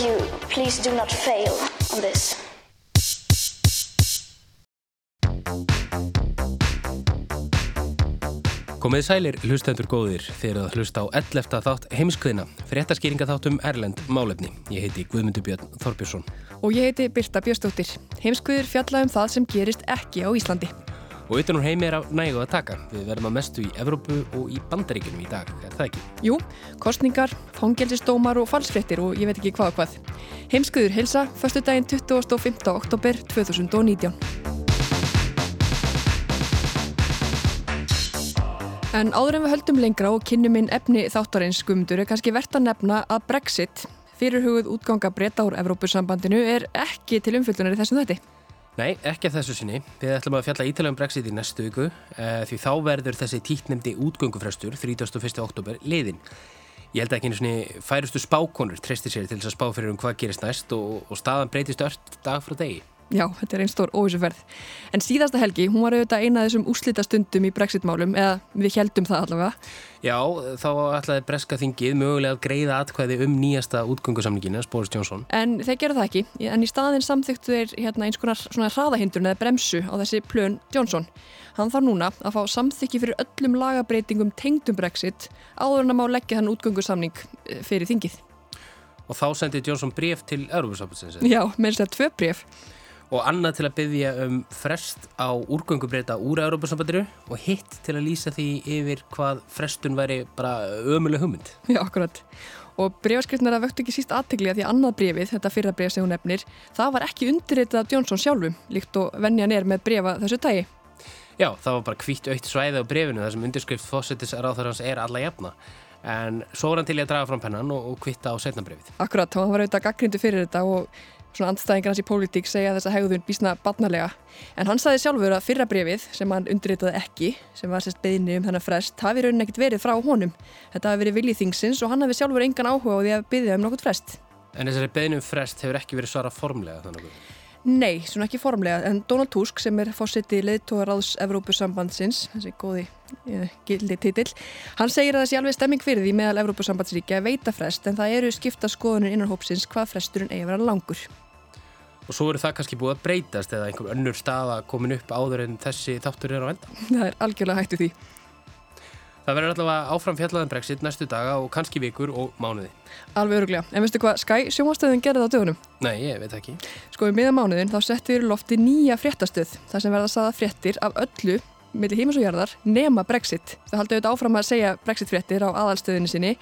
you, please do not fail on this. Komið sælir hlustendur góðir þegar það hlusta á 11. þátt heimskviðna, fréttaskýringa þáttum Erlend Málefni. Ég heiti Guðmundur Björn Þorbjörnsson. Og ég heiti Birta Björnstóttir. Heimskviður fjalla um það sem gerist ekki á Íslandi. Og utan úr heimi er af nægu að taka. Við verðum að mestu í Evrópu og í Bandaríkunum í dag, er það ekki? Jú, kostningar, fangelsistómar og falsfrettir og ég veit ekki hvað og hvað. Heimskviður hilsa, förstu daginn 25. oktober 2019. En áður en við höldum lengra og kynnum inn efni þáttarins skumdur er kannski verðt að nefna að Brexit, fyrirhugð útganga breyta úr Evrópusambandinu, er ekki til umfylgjunar í þessum þetti. Nei, ekki þessu sinni. Við ætlum að fjalla ítalega um Brexit í næstu viku eh, því þá verður þessi títnemdi útgöngufrestur 31. oktober liðin. Ég held ekki einu svona færustu spákonur treystir sér til þess að spá fyrir um hvað gerist næst og, og staðan breytist öll dag frá degi. Já, þetta er einn stór óvísuferð. En síðasta helgi, hún var auðvitað eina af þessum úslita stundum í Brexit-málum, eða við heldum það allavega. Já, þá ætlaði Breska þingið mögulega að greiða atkvæði um nýjasta útgöngusamningina, Boris Johnson. En þeir gera það ekki, en í staðin samþyktu þeir hérna, eins konar svona hraðahindrun eða bremsu á þessi plön Johnson. Hann þarf núna að fá samþykki fyrir öllum lagabreitingum tengdum Brexit áður en að má leggja þann útgöngusamning eh, fyrir þingið. Og þá sendi Johnson bref til Európa-sambandsins. Að og annað til að byggja um frest á úrgöngubreita úr Európa-sambandinu og hitt til að lýsa því yfir hvað frestun væri bara ömuleg hugmynd. Já, akkurat. Og breyfaskriftnara vöktu ekki síst aðtegli að því annað breyfið, þetta fyrra breyf sem hún nefnir, það var ekki undirreitað af Johnson sjálfum, líkt og vennjan er með breyfa þessu tægi. Já, það var bara kvítt aukt svæði á breyfinu þar sem undirskrift fósittis ráþarans er alla jafna. En svo var hann til að draga fram pennan og, kvitta á setna breyfið. Akkurat, hann var auðvitað gaggrindu fyrir þetta og svona andstæðingar hans í pólitík segja þessa hegðun bísna barnalega. En hann saði sjálfur að fyrra brefið sem hann undritaði ekki, sem var sérst beðinni um þennan frest, hafi raunin ekkert verið frá honum. Þetta hafi verið viljið þingsins og hann hafi sjálfur engan áhuga á því að byggja um nokkurt frest. En þessari beðinni um frest hefur ekki verið svara formlega þannig að Nei, svona ekki formlega, en Donald Tusk sem er fórseti leðtóraráðs Evrópusambandsins, þessi góði eh, gildi titill, hann segir að sé alveg stemming fyrir því meðal Evrópusambandsríkja veita frest en það eru skipta skoðunir innan hópsins hvað fresturinn eigi að vera langur. Og svo eru það kannski búið að breytast eða einhver önnur staða komin upp áður en þessi þáttur er á enda. Það er algjörlega hættu því. Það verður allavega áfram fjallaðan brexit næstu daga og kannski vikur og mánuði. Alveg öruglega. En veistu hvað Sky sjónvastöðin gerði það á dögunum? Nei, ég veit ekki. Sko í miða mánuðin þá settur lofti nýja fréttastöð þar sem verða að saða fréttir af öllu millir heimis og jarðar nema brexit. Þau haldi auðvitað áfram að segja brexit fréttir á aðalstöðinu sinni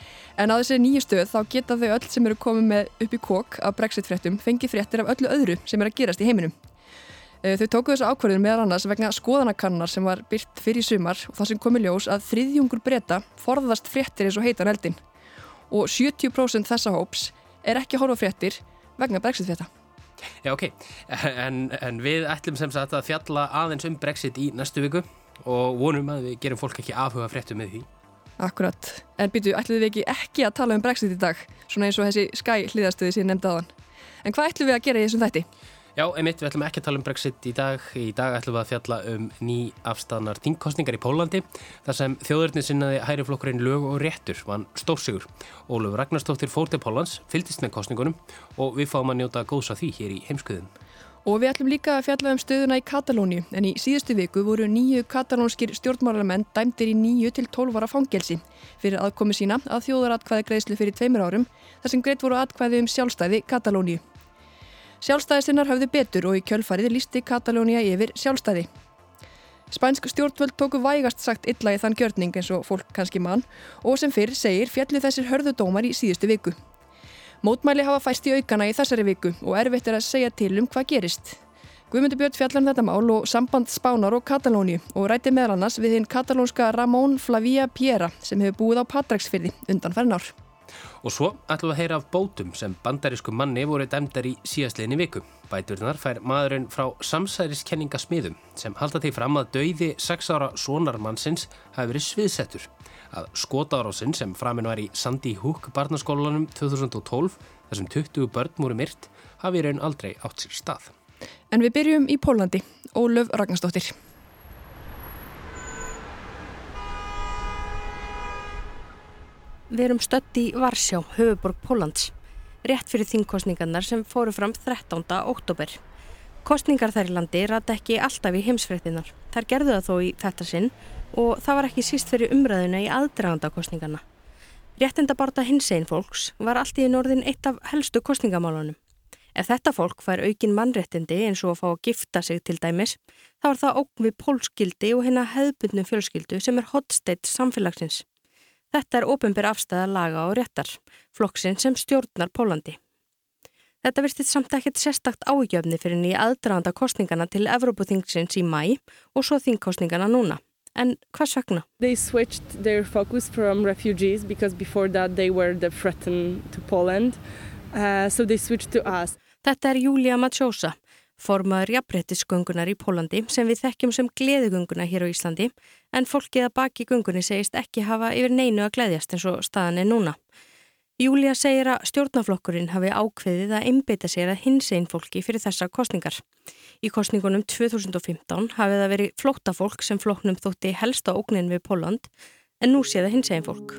en á þessi nýju stöð þá geta þau öll sem eru komið með upp í kók af brexit fréttum fengið fréttir af öllu öðru sem er að gerast í heiminum. Þau tóku þessu ákvörðin meðal annars vegna skoðanakannar sem var byrt fyrir sumar og það sem komi ljós að þriðjungur breyta forðast fréttir eins og heitan eldin og 70% þessa hóps er ekki að horfa fréttir vegna brexit frétta. Já, ok. En, en við ætlum sem sagt að fjalla aðeins um brexit í næstu viku og vonum að við gerum fólk ekki afhuga fréttum með því. Akkurat. En býtu, ætlum við ekki ekki að tala um brexit í dag, svona eins og þessi skæ hlýðastöði sem nefndi aðan. En hvað ætlum við að gera í þessum þætti? Já, einmitt, við ætlum ekki að tala um Brexit í dag. Í dag ætlum við að fjalla um ný afstæðanar þingkostningar í Pólandi þar sem þjóðurinn sinnaði hæriflokkurinn lög og réttur vann stórsigur. Óluf Ragnarstóttir fór til Pólans, fyldist með kostningunum og við fáum að njóta góðs að því hér í heimskuðum. Og við ætlum líka að fjalla um stöðuna í Katalóni en í síðustu viku voru nýju katalónskir stjórnmálamenn dæmdir í nýju til tólvara fangelsi fyrir aðkomi sína að þjóðaratkvæði greiðslu fyrir tveimur árum þar sem greitt voru atkvæði um sjálfstæði Katalóni. Sjálfstæðistinnar hafði betur og í kjölfarið lísti Katalónia yfir sjálfstæði. Spænsk stjórnvöld tóku vægast sagt illa í þann gjörning eins og fólk kannski mann og sem fyrr segir fjallu þessir hörðudómar í síðustu viku. Mótmæli hafa fæst í aukana í þessari viku og erfitt er að segja til um hvað gerist. Guðmundi Björn fjallan um þetta mál og samband Spánar og Katalóni og rætti meðal annars við hinn katalónska Ramón Flavia Piera sem hefur búið á Patræksfyrði undan færnár. Og svo ætlum við að heyra af bótum sem bandarísku manni voru dæmdar í síðastliðinni viku. Bæturnar fær maðurinn frá samsæriskenningasmiðum sem halda til fram að dauði 6 ára sonarmannsins hafi verið sviðsettur. Að skotárásinn sem framinn var í Sandy Hook barnaskólanum 2012 þar sem 20 börn voru myrt hafi raun aldrei átt sér stað. En við byrjum í Pólandi. Ólöf Ragnarsdóttir. Við erum stött í Varsjá, höfuborg Pólans, rétt fyrir þingkostningarnar sem fóru fram 13. oktober. Kostningar þær í landi rata ekki alltaf í heimsfrektinnar. Þær gerðu það þó í þetta sinn og það var ekki síst fyrir umræðuna í aðdraganda kostningarna. Réttindabarta hins einn fólks var allt í norðin eitt af helstu kostningamálunum. Ef þetta fólk fær aukin mannréttindi eins og að fá að gifta sig til dæmis, þá er það ógn við pólskildi og hérna hefðbundnum fjölskyldu sem er hotsteitt samfélagsins. Þetta er ofinbyr afstæða laga og réttar, flokksinn sem stjórnar Pólandi. Þetta virtist samt ekkert sérstakt ágjöfni fyrir nýja aðdraganda kostningana til Evrópuþingsins í mæ og svo þingkostningana núna. En hvers vegna? They switched their focus from refugees because before that they were the threat to Poland. Uh, so they switched to us. Þetta er Júlia Matsjósa, formaður jafnbrettisgöngunar í Pólandi sem við þekkjum sem gleðugönguna hér á Íslandi en fólkið að baki göngunni segist ekki hafa yfir neinu að gleðjast eins og staðan er núna. Júlia segir að stjórnaflokkurinn hafi ákveðið að einbeita sér að hins einn fólki fyrir þessa kostningar. Í kostningunum 2015 hafið það verið flóttafólk sem floknum þótti helsta ógnin við Póland en nú sé það hins einn fólk.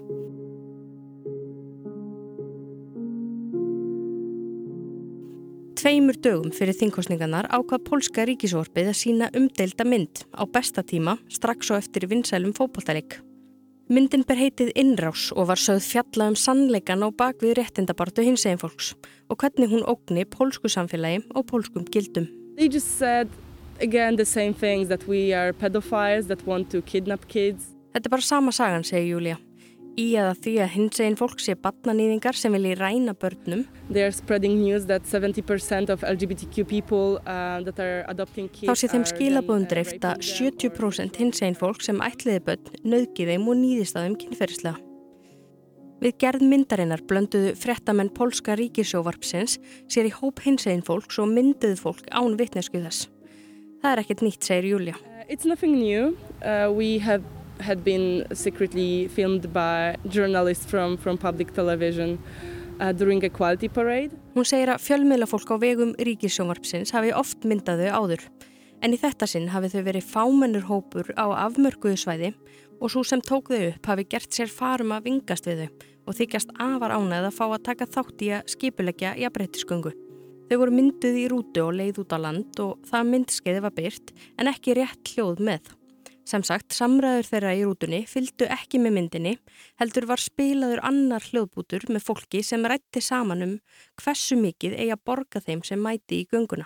Tveimur dögum fyrir þingkostningarnar ákvað pólska ríkisvorpið að sína umdelda mynd á besta tíma strax og eftir vinsælum fókbóltarik. Myndin ber heitið Innrás og var sögð fjalla um sannleikan á bakvið réttindabartu hins eginn fólks og hvernig hún ógni pólsku samfélagi og pólskum gildum. Said again. Þetta er bara sama sagan, segir Júlia í eða því að hins einn fólk sé batnanýðingar sem vilji ræna börnum. People, uh, Þá sé þeim skilabóðum dreift að 70% hins einn fólk sem ætliði börn nöðgi þeim og nýðist að þeim kynferðislega. Við gerð myndarinnar blönduðu frettamenn Polska ríkisjóvarpsins sér í hóp hins einn fólks og mynduðu fólk án vittnesku þess. Það er ekkert nýtt, segir Júlia. Uh, it's nothing new. Uh, we have had been secretly filmed by journalists from, from public television uh, during a quality parade. Hún segir að fjölmiðlafólk á vegum ríkissjónvarpsins hafi oft myndað þau áður. En í þetta sinn hafi þau verið fámennur hópur á afmörkuðu svæði og svo sem tók þau upp hafi gert sér farum að vingast við þau og þykjast afar ánægð að fá að taka þátt í að skipulegja í að breytisgöngu. Þau voru mynduð í rútu og leið út á land og það myndskeiði var byrt en ekki rétt hljóð með. Sem sagt, samræður þeirra í rútunni fylgdu ekki með myndinni, heldur var spilaður annar hljóðbútur með fólki sem rætti saman um hversu mikið eigi að borga þeim sem mæti í gönguna.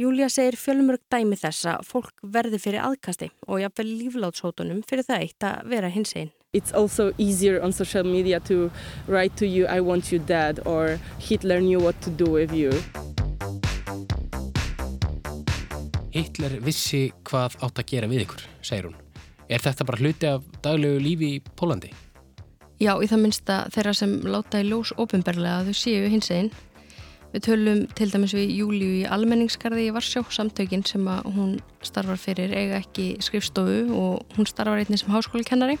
Júlia segir fjölmörg dæmi þess að fólk verði fyrir aðkasti og jáfnvel líflátshótonum fyrir það eitt að vera hins einn. It's also easier on social media to write to you I want you dead or Hitler knew what to do with you. Hitler vissi hvað átt að gera við ykkur, segir hún. Er þetta bara hluti af daglegu lífi í Pólandi? Já, í það minnsta þeirra sem láta í ljós ofinberlega að þau séu hins einn. Við tölum til dæmis við Júliu í almenningskarði í Varsjó, samtökin sem hún starfar fyrir eiga ekki skrifstofu og hún starfar einnig sem háskólikennari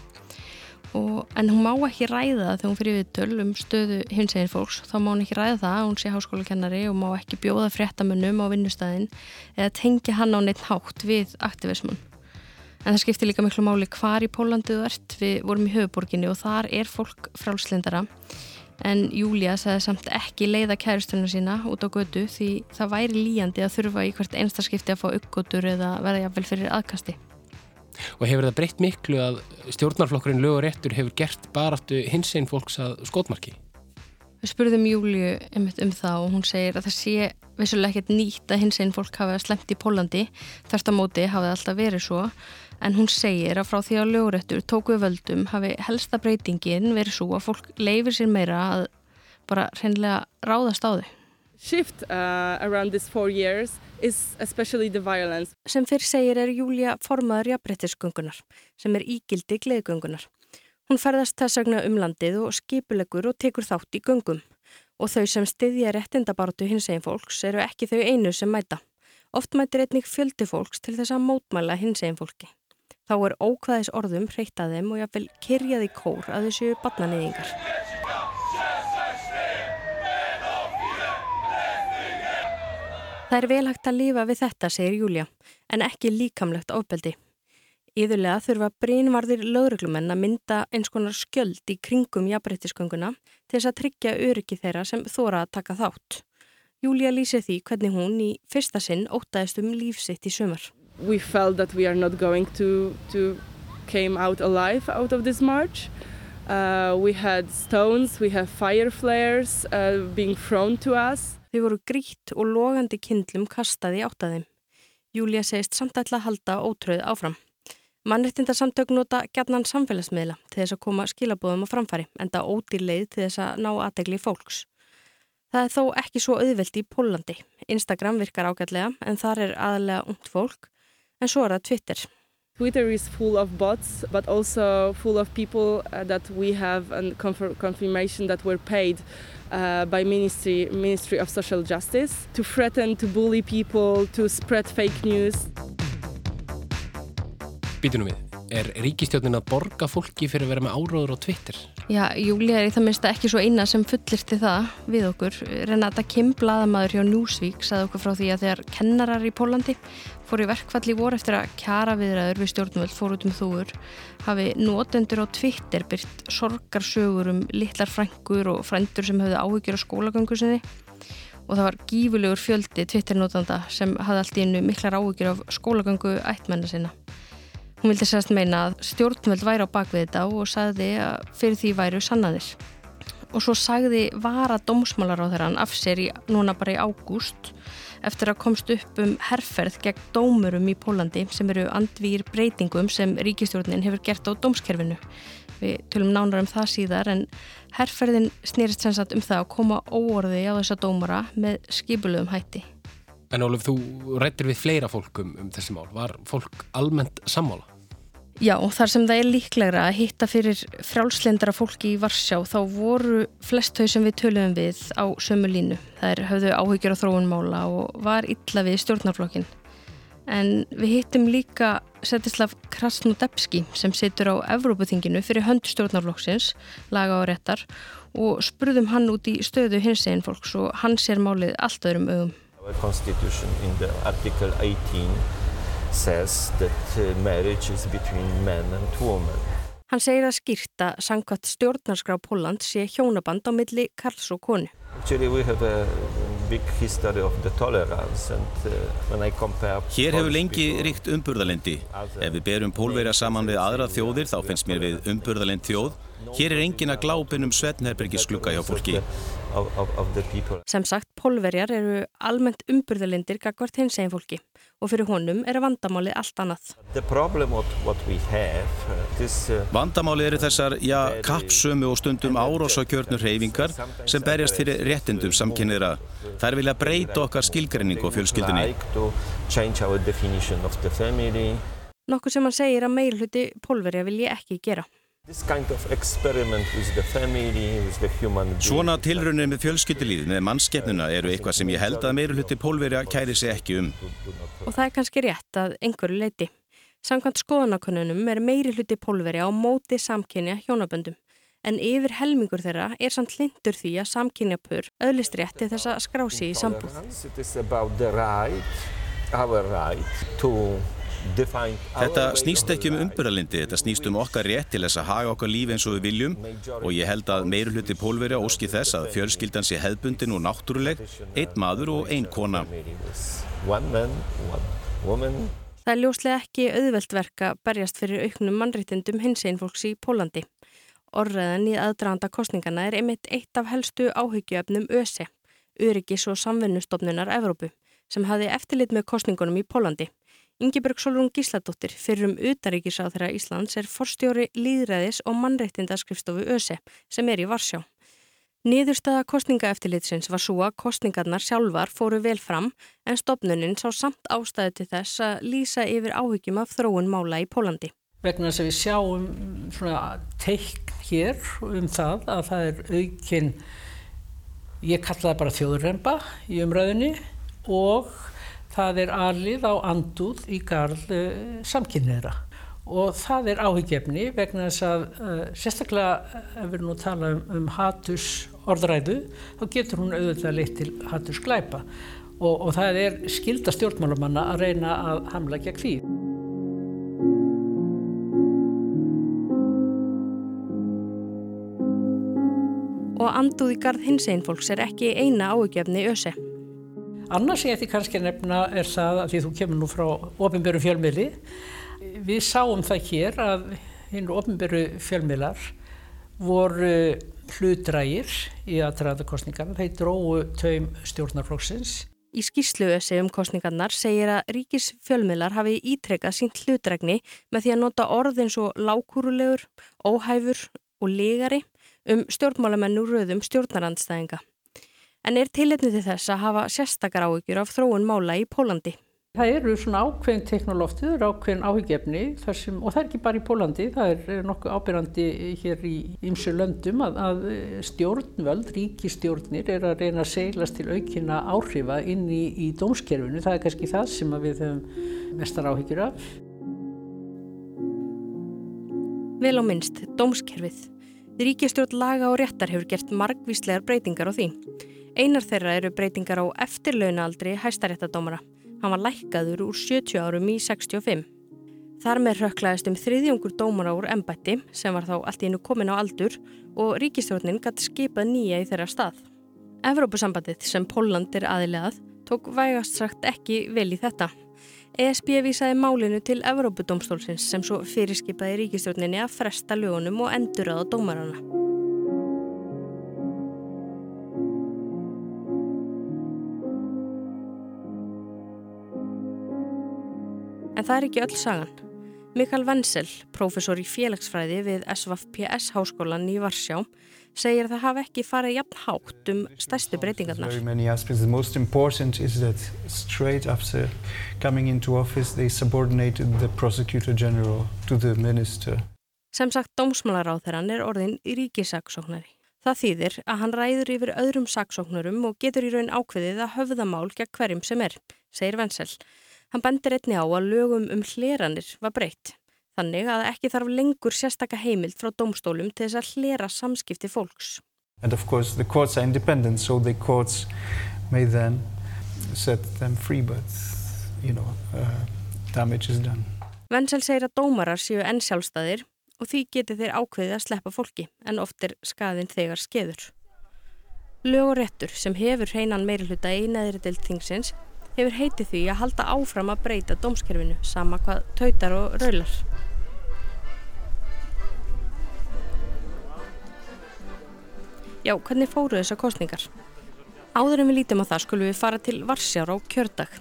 og, en hún má ekki ræða það þegar hún fyrir við töl um stöðu hins eginn fólks. Þá má hún ekki ræða það, hún sé háskólakennari og má ekki bjóða fréttamönnum á vinnustæðin eða tengja hann á neitt hátt við aktivismun en það skiptir líka miklu máli hvar í Pólandi þú ert. Við vorum í höfuborginni og þar er fólk frálslindara en Júlia sagði samt ekki leiða kæristunum sína út á götu því það væri líjandi að þurfa í hvert einstaskipti að fá uppgótur eða verða jáfnvel fyrir aðkasti Og hefur það breytt miklu að stjórnarflokkurinn lög og réttur hefur gert baráttu hins einn fólks að skotmarki? Við spurðum Júliu um það og hún segir að það sé vissulega ekkert nýtt að hins einn fólk hafa slemt í Pólandi þarst á móti hafið alltaf verið svo en hún segir að frá því að lögurettur tóku völdum hafi helsta breytingin verið svo að fólk leifir sér meira að bara hreinlega ráðast á þau. Shift uh, around these four years is especially the violence. Sem fyrr segir er Júlia formaður jafnbrettisgöngunar sem er ígildi gleðgöngunar. Hún ferðast þess vegna um landið og skipulegur og tekur þátt í göngum. Og þau sem styðja réttindabáratu hins eginn fólks eru ekki þau einu sem mæta. Oft mætir einnig fjöldi fólks til þess að mótmæla hins eginn fólki. Þá er ókvæðis orðum hreitt að þeim og jáfnvel kyrjaði kór að þessu batnaniðingar. Það er vel hægt að lifa við þetta, segir Júlia, en ekki líkamlegt ofbeldi. Íðurlega þurfa brínvarðir lögreglumenn að mynda eins konar skjöld í kringum jafnbrettiskönguna til þess að tryggja öryggi þeirra sem þóra að taka þátt. Júlia lýsi því hvernig hún í fyrsta sinn ótaðist um lífsitt í sumar. We felt that we are not going to, to came out alive out of this march. Uh, we had stones, we have fire flares uh, being thrown to us. Þau voru grít og logandi kindlum kastaði átt að þeim. Júlia segist samt ætla að halda ótröð áfram. Mannrettindarsamtök nota gætnan samfélagsmiðla til þess að koma skilabóðum á framfæri en það ódýr leið til þess að ná aðtegli fólks. Það er þó ekki svo auðvelt í Pólandi. Instagram virkar ágætlega en þar er aðalega ungt fólk en svo er það Twitter. Twitter is full of bots, but also full of people uh, that we have a confirmation that were paid uh, by Ministry, Ministry of Social Justice to threaten, to bully people, to spread fake news. Býtunum við, er ríkistjónin að borga fólki fyrir að vera með áróður á Twitter? Já, Júlia er í það minnst ekki svo eina sem fullirti það við okkur. Renata Kim, bladamæður hjá Newsweek, saði okkur frá því að þegar kennarar í Pólandi fór í verkfall í vor eftir að kjara viðræður við stjórnvöld fór út um þúur, hafi notendur á Twitter byrt sorgarsögur um litlar frængur og frændur sem höfðu áhyggjur á skólagöngu sinni og það var gífulegur fjöldi Twitter-notanda sem hafði allt í innu miklar áhyggjur af skólagöngu ættmenna sinna. Hún vildi sérst meina að stjórnvöld væri á bakvið þetta og sagði að fyrir því væru sannaðir. Og svo sagði vara dómsmálar á þeirran af sér í, núna bara í ágúst eftir að komst upp um herrferð gegn dómurum í Pólandi sem eru andvýr breytingum sem ríkistjórnin hefur gert á dómskerfinu. Við tölum nánar um það síðar en herrferðin snýrist sem sagt um það að koma óorði á þessa dómara með skipulögum hætti. En Óluf, þú rættir við fleira fólkum um þessi mál. Var fólk almennt sammála? Já, þar sem það er líklegra að hitta fyrir frjálslendara fólki í Varsjá þá voru flest þau sem við töluðum við á sömu línu. Það er höfðu áhyggjur á þróunmála og var illa við stjórnarflokkin. En við hittum líka Setislav Krasnodebski sem situr á Evrópuþinginu fyrir hönd stjórnarflokksins, laga og réttar og spurðum hann út í stöðu hins eginn fólks og hann sér málið allt öðrum ögum. Our constitution in the article 18 says that uh, marriage is between men and women. Hann segir að skýrta sangkvæmt stjórnarskrá Póland sé hjónaband á milli Karls og konu. Hér hefur lengi ríkt umburðalendi. Ef við berum pólverja saman við aðra þjóðir þá finnst mér við umburðalend þjóð. Hér er engin að glápin um Svetnherbergi slukka hjá fólki. Sem sagt, pólverjar eru almennt umburðalendir gagvart hins eginn fólki og fyrir honum er vandamálið allt annað. Uh, uh, vandamálið eru þessar, já, kappsömu og stundum árásakjörnur reyfingar sem berjast fyrir réttindum samkynniðra. Er vilja breyta okkar skilgreiningu og fjölskyldinni. Nokkuð sem hann segir að meilhuti pólverja vilji ekki gera. Kind of family, Svona tilraunir með fjölskyldilíð með mannskeppnuna eru eitthvað sem ég held að meirulhutti pólverja kæri sig ekki um. Og það er kannski rétt að einhverju leiti. Samkvæmt skoðanakonunum er meirulhutti pólverja á móti samkynja hjónaböndum. En yfir helmingur þeirra er samt lindur því að samkynja pur öðlist rétti þess að skrási í sambúð. Þetta snýst ekki um umbyrðalindi, þetta snýst um okkar rétt til þess að haga okkar lífi eins og við viljum og ég held að meirur hluti pólverja óski þess að fjölskyldan sé hefbundin og náttúruleg, einn maður og einn kona. Það er ljóslega ekki auðvelt verk að berjast fyrir auknum mannréttindum hins einn fólks í Pólandi. Orðræðan í aðdraðanda kostningana er einmitt eitt af helstu áhyggjöfnum ÖSE, Öryggis og samvinnustofnunar Evrópu, sem hafi eftirlit með kostningunum í Pólandi. Ingeborg Solrún Gísladóttir fyrir um utaríkisáþra Íslands er forstjóri líðræðis og mannreittindarskrifstofu ÖSE sem er í Varsjá. Niðurstaða kostningaeftilitsins var svo að kostningarnar sjálfar fóru vel fram en stopnuninn sá samt ástæði til þess að lýsa yfir áhyggjum af þróun mála í Pólandi. Vegna þess að við sjáum teikn hér um það að það er aukinn, ég kalla það bara þjóðurremba í umræðinni og það er alið á andúð í garð uh, samkynniðra og það er áhyggjefni vegna þess að uh, sérstaklega ef við nú tala um, um hatus orðræðu þá getur hún auðvitað leitt til hatus glæpa og, og það er skilda stjórnmálumanna að reyna að hamla gegn því. Og anduð í garð hins einn fólks er ekki eina áhugjefni öse. Annars ég ætti kannski að nefna er það að því þú kemur nú frá ofinbjörnum fjölmiðli Við sáum það hér að hinn ofnbyrju fjölmilar voru hlutrægir í aðtræðakostningarna. Þeir dróðu taum stjórnarflokksins. Í skýrsluösi um kostningarnar segir að ríkis fjölmilar hafi ítrekkað sínt hlutrægni með því að nota orðin svo lágkúrulegur, óhæfur og legari um stjórnmálamennu röðum stjórnarandstæðinga. En er tilitnið til þess að hafa sérstakar áhugjur af þróun mála í Pólandi? Það eru svona ákveðin teknolóftið, það eru ákveðin áhugjefni sem, og það er ekki bara í Pólandi, það er nokkuð ábyrgandi hér í ymsu löndum að, að stjórnvöld, ríkistjórnir er að reyna að seglast til aukina áhrifa inn í, í dómskerfinu. Það er kannski það sem við höfum mestar áhyggjur af. Vel á minnst, dómskerfið. Ríkistjórn laga og réttar hefur gert margvíslegar breytingar á því. Einar þeirra eru breytingar á eftirlaunaaldri hæstaréttadómara. Hann var lækkaður úr 70 árum í 65. Þar með rökklaðist um þriðjungur dómara úr embætti sem var þá allt í innu komin á aldur og ríkistjórnin gæti skipað nýja í þeirra stað. Evrópusambandið sem Póland er aðilegað tók vægast sagt ekki vel í þetta. ESB vísaði málinu til Evrópudómstólsins sem svo fyrirskipaði ríkistjórninni að fresta lögunum og endur aða dómarana. En það er ekki öll sagan. Mikael Wenzel, profesor í félagsfræði við SVPS háskólan í Varsjá, segir að það hafi ekki farið jafn hátt um stærstu breytingarnar. The most important is that straight after coming into office they subordinated the prosecutor general to the minister. Sem sagt, dómsmálaráþeran er orðin í ríkisaksóknari. Það þýðir að hann ræður yfir öðrum saksóknurum og getur í raun ákveðið að höfða mál gegn hverjum sem er, segir Wenzel. Hann bendir einni á að lögum um hleranir var breytt. Þannig að ekki þarf lengur sérstaka heimild frá domstólum til þess að hlera samskipti fólks. And of course the courts are independent so the courts may then set them free but you know uh, damage is done. Vensel segir að dómarar séu enn sjálfstæðir og því geti þeir ákveðið að sleppa fólki en oft er skaðin þegar skeður. Lög og réttur sem hefur hreinan meiruluta í neðri til þingsins hefur heitið því að halda áfram að breyta dómskerfinu sama hvað tautar og raular. Já, hvernig fóru þessar kostningar? Áður en við lítum á það skulum við fara til Varsjar á kjördag.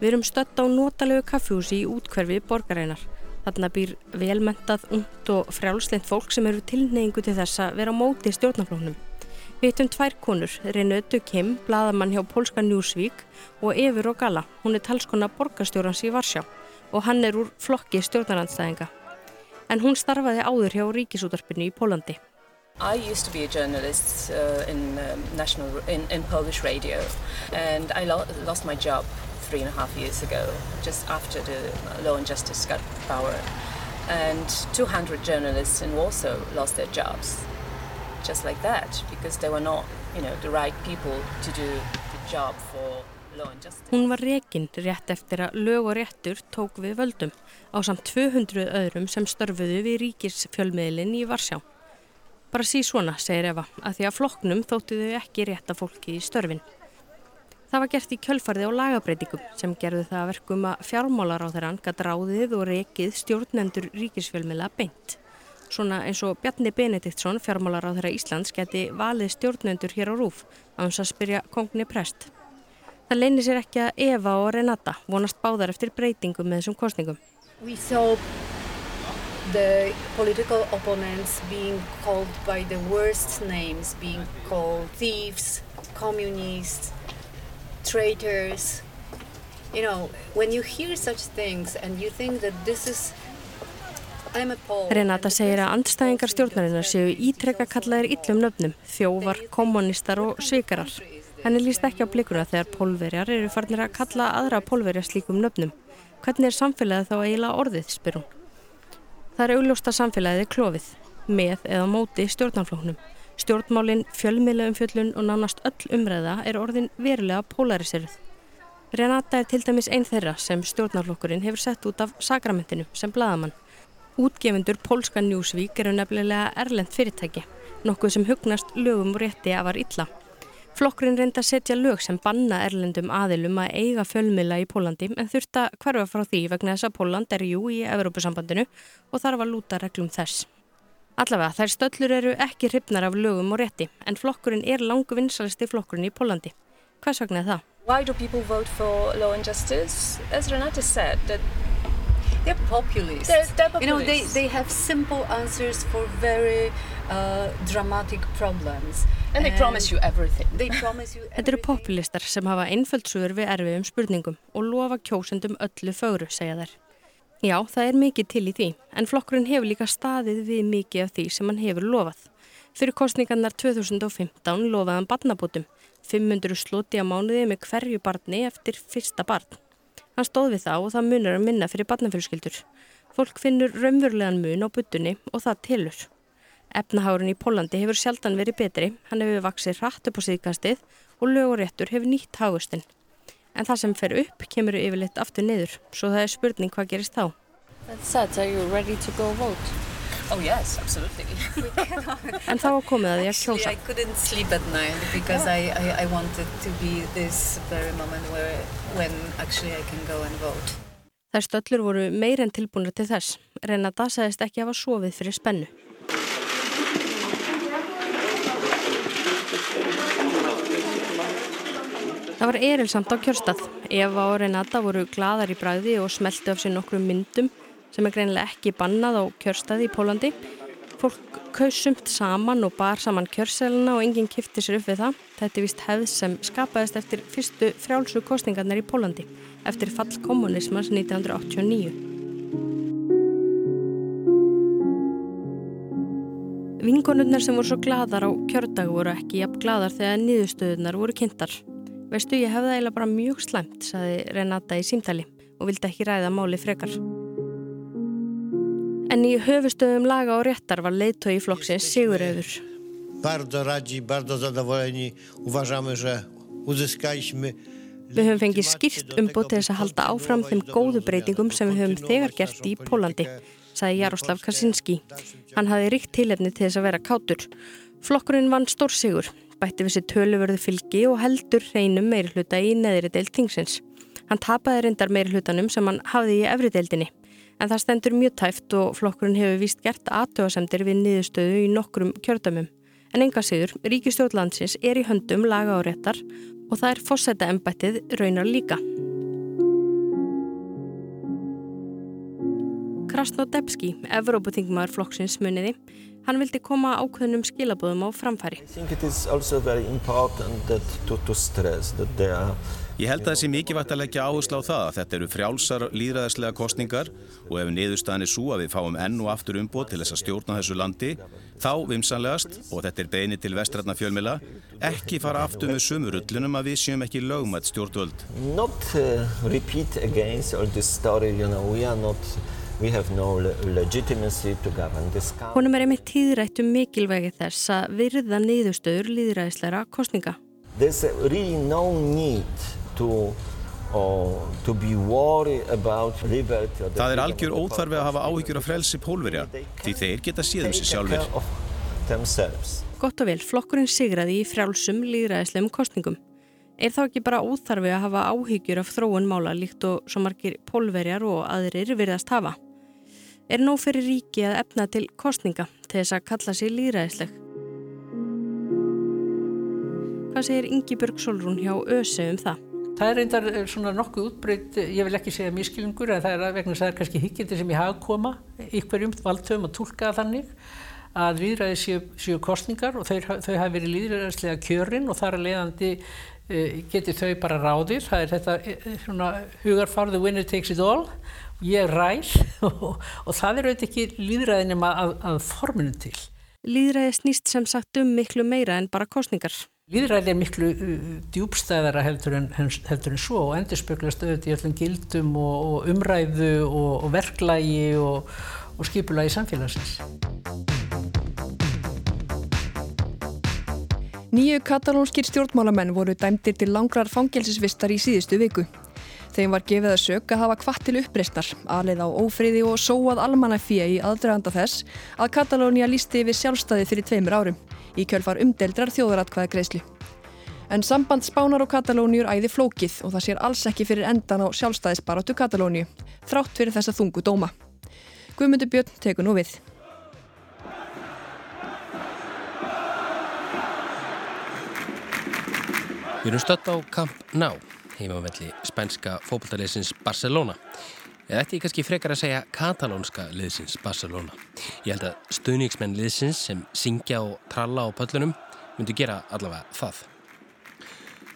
Við erum stött á notalegu kaffjúsi í útkverfi borgareinar. Þarna býr velmentað, und og frjálsleint fólk sem eru tilneyingu til þess að vera á móti stjórnaflóknum. Hittum tvær konur, Renötu Kim, bladamann hjá Polska Newsweek og Efur og Gala. Hún er talskona borgarstjórnans í Varsjá og hann er úr flokki stjórnarandstæðinga. En hún starfaði áður hjá ríkisútarpinu í Pólandi. I used to be a journalist uh, in, um, national, in, in Polish radio and I lo lost my job three and a half years ago, just after the Law and Justice got power. And 200 journalists in Warsaw lost their jobs. Just like that because they were not, you know, the right people to do the job for law and justice. Hún var reygin rétt eftir að lög og réttur tók við völdum á samt 200 öðrum sem störfuðu við ríkisfjölmiðlinn í Varsjá. Bara sí svona, segir Eva, að því að flokknum þóttu þau ekki rétta fólki í störfin. Það var gert í kjölfarði á lagabreitingum sem gerðu það að verkum að fjármálar á þeirra gæti ráðið og reykið stjórnendur ríkisfjölmiðla beint. Svona eins og Bjarni Benediktsson, fjármálar á þeirra Íslands, geti valið stjórnendur hér á Rúf á hans að spyrja kongni prest. Það leynir sér ekki að Eva og Renata vonast báðar eftir breytingum með þessum kostningum. We saw the political opponents being called by the worst names, being called thieves, communists, traitors. You know, when you hear such things and you think that this is Renata segir að andstæðingar stjórnarinnar séu ítrekka kallaðir yllum nöfnum, þjóvar, kommunistar og svikarar. Henni líst ekki á blikuna þegar pólverjar eru farnir að kalla aðra pólverjar slíkum nöfnum. Hvernig er samfélagið þá eiginlega orðið, spyr hún. Það er augljósta samfélagið klófið, með eða móti stjórnarflóknum. Stjórnmálinn, fjölmiðlaumfjöllun og nánast öll umræða er orðin verulega pólariseruð. Renata er til dæmis einn þeirra sem stjórnarflokkurinn hefur sett út af sakramentinu sem bladamann. Útgefundur Polska Newsweek eru nefnilega erlend fyrirtæki, nokkuð sem hugnast lögum og rétti að var illa. Flokkurinn reynda að setja lög sem banna erlendum aðilum að eiga fjölmila í Pólandi en þurfta hverfa frá því vegna þess að Póland er jú í Evrópusambandinu og þarf að lúta reglum þess. Allavega þær stöllur eru ekki hrifnar af lögum og rétti en flokkurinn er langu vinsalisti flokkurinn í Pólandi. Hvers vegna er það? They're populists. They're, they're populists. You know, they, they have simple answers for very uh, dramatic problems. And they and promise you everything. They promise you everything. Þetta eru populistar sem hafa einföldsögur við erfiðum spurningum og lofa kjósendum öllu fögru, segja þær. Já, það er mikið til í því, en flokkurinn hefur líka staðið við mikið af því sem hann hefur lofað. Fyrir kostningarnar 2015 lofaði hann barnabótum, 500 sloti á mánuði með hverju barni eftir fyrsta barn. Hann stóð við það og það munur að minna fyrir barnafjölskyldur. Fólk finnur raunverulegan mun á buttunni og það tilur. Efnahárun í Pólandi hefur sjaldan verið betri, hann hefur vaksið hratt upp á síðkastið og löguréttur hefur nýtt hagustinn. En það sem fer upp kemur yfirleitt aftur niður, svo það er spurning hvað gerist þá. Oh yes, absolutely. en þá komið að því að kjósa. I couldn't sleep at night because I, I, I wanted to be this very moment where, when actually I can go and vote. Þær stöllur voru meir en tilbúinir til þess. Renata sagðist ekki að hafa sofið fyrir spennu. Það var erilsamt á kjörstað. Eva og Renata voru gladar í bræði og smelti af sér nokkru myndum sem er greinilega ekki bannað á kjörstaði í Pólandi. Fólk kausumt saman og bar saman kjörselina og enginn kifti sér upp við það. Þetta er vist hefð sem skapaðist eftir fyrstu frjálsu kostningarnar í Pólandi eftir fall kommunismans 1989. Vingonurnar sem voru svo gladar á kjördag voru ekki jafn gladar þegar niðurstöðunar voru kynntar. Veistu, ég hefði eiginlega bara mjög slemt, saði Renata í símtali og vildi ekki ræða máli frekar. En í höfustöðum laga og réttar var leiðtói flokksins uzyskaliśmy Við höfum fengið skýrt umbútt til þess að halda áfram þeim góðu breytingum sem við höfum þegar gert í Pólandi, sagði Jaroslav Kaczynski. Hann hafi ríkt tilefni til þess að vera kátur. Flokkurinn vann stór sigur, bætti við sér töluvörðu fylgi og heldur hreinum meiri hluta í neðri deild tingsins. Hann tapaði reyndar meiri hlutanum sem hann hafði í efri deildinni en það stendur mjög tæft og flokkurinn hefur víst gert aðtöðasemdir við niðurstöðu í nokkrum kjördamum. En enga sigur, ríkistjórnlandsins er í höndum laga og réttar og það er fósæta embættið raunar líka. Krasnodebski, Evrópuþingmaður flokksins muniði, hann vildi koma ákveðnum skilabóðum á framfæri. Ég held að það sé mikið vægt að leggja áherslu á það að þetta eru frjálsar líðræðislega kostningar og ef niðurstaðan er svo að við fáum enn og aftur umbót til þess að stjórna þessu landi, þá vimsanlegast, og þetta er beini til vestrætna fjölmila, ekki fara aftur með sumurullunum að við séum ekki lögmætt stjórnvöld. Not uh, repeat against all this story, you know, we are not... No Húnum er einmitt tíðrætt um mikilvægi þess að virða niðurstöður líðræðisleira kostninga. There's really no need to, to be worried about liberty. Það er algjör óþarfi að hafa áhyggjur af frelsi pólverja því þeir geta síðan sér sjálfur. Gott og vel, flokkurinn sigraði í frjálsum líðræðislegum kostningum. Er þá ekki bara óþarfi að hafa áhyggjur af þróun mála líkt og svo margir pólverjar og aðrir virðast hafa? Er nóg fyrir ríki að efna til kostninga til þess að kalla sér líðræðisleg? Hvað segir Ingi Björg Solrún hjá ÖSE um það? Það er reyndar eh, svona nokkuð útbreytt, ég vil ekki segja miskilingur en það er vegna þess að það er kannski higgjandi sem ég hafa koma ykkurjum valdtöfum að tólka þannig að líðræði séu, séu kostningar og þeir, þau hafi verið líðræðislega kjörin og þar að leiðandi e, geti þau bara ráðir. Það er þetta e, svona hugarfarðu winner takes it all, ég ræð og, og það er auðvitað ekki líðræði nema að, að forminu til. Líðræði snýst sem sagt um miklu meira en bara kostningar. Líðræði er miklu uh, djúbstæðara heldur en, heldur en svo og endur spöklast auðvitað í öllum gildum og, og umræðu og, og verklægi og, og skipulagi samfélagsins. Nýju katalónskir stjórnmálamenn voru dæmdir til langrar fangelsisvistar í síðustu viku. Þeim var gefið að sök að hafa kvart til uppreistnar, aðleið á ófriði og sóað almannafíja í aðdraganda þess að Katalónia lísti yfir sjálfstæði fyrir tveimur árum í kjölfar umdeldrar þjóðaratkvæða greiðslu. En samband Spánar og Katalóniur æði flókið og það sér alls ekki fyrir endan á sjálfstæðisbaratu Katalóniu, þrátt fyrir þessa þungu dóma. Guðmundur Björn tekur nú við. Við erum stött á Camp Nou, heimavelli spænska fókbaltaliðsins Barcelona. Eða ætti ég kannski frekar að segja katalónska liðsins Barcelona. Ég held að stuðningsmenn liðsins sem syngja og tralla á pöllunum myndu gera allavega það.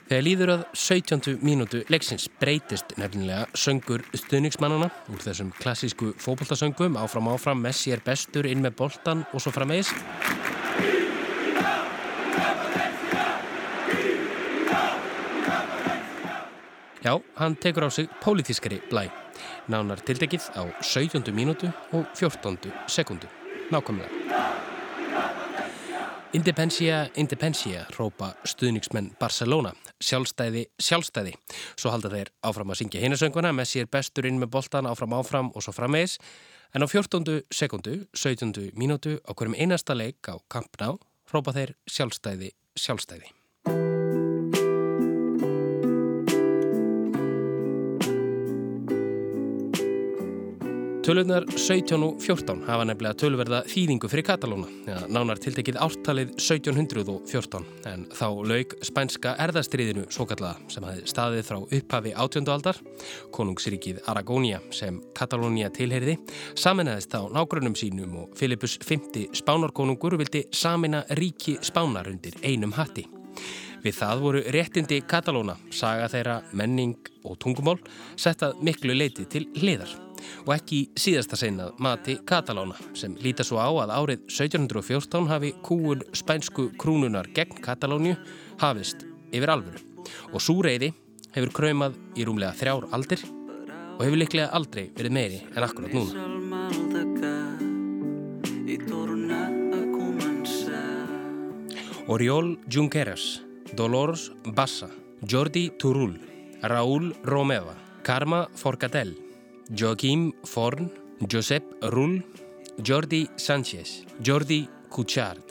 Þegar líður að 17. mínútu leiksins breytist nefnilega söngur stuðningsmannana úr þessum klassísku fókbaltasöngum áfram áfram Messi er bestur inn með boltan og svo framvegis. Já, hann tekur á sig pólitískari blæ. Nánar tildekið á 17. mínútu og 14. sekundu. Nákvæmlega. Indepensia, Indepensia, rópa stuðningsmenn Barcelona. Sjálfstæði, sjálfstæði. Svo halda þeir áfram að syngja hinasönguna, Messi er bestur inn með boltan áfram áfram og svo framvegis. En á 14. sekundu, 17. mínútu, á hverjum einasta leik á Camp Nou, rópa þeir sjálfstæði, sjálfstæði. Töluðnar 17 og 14 hafa nefnilega töluverða þýðingu fyrir Katalóna, ja, nánar tiltekið ártalið 1714, en þá laug spænska erðastriðinu svo kallaða sem hafi staðið frá upphafi átjöndu aldar, konungsríkið Aragónia sem Katalónia tilheriði, saminæðist á nágrunum sínum og Filipus V spánarkonungur vildi samina ríki spánar undir einum hatti. Við það voru réttindi Katalóna, saga þeirra, menning og tungumál, settað miklu leiti til hliðar og ekki síðasta seinað mati Katalána sem líta svo á að árið 1714 hafi kúun spænsku krúnunar gegn Katalóniu hafist yfir alvöru og svo reyði hefur kröymað í rúmlega þrjár aldir og hefur liklega aldrei verið meiri en akkurat núna. Oriol Junqueras, Dolores Bassa, Jordi Turull, Raúl Romeva, Karma Forcadell Joaquim Forn, Josep Rull, Jordi Sánchez, Jordi Cuchard.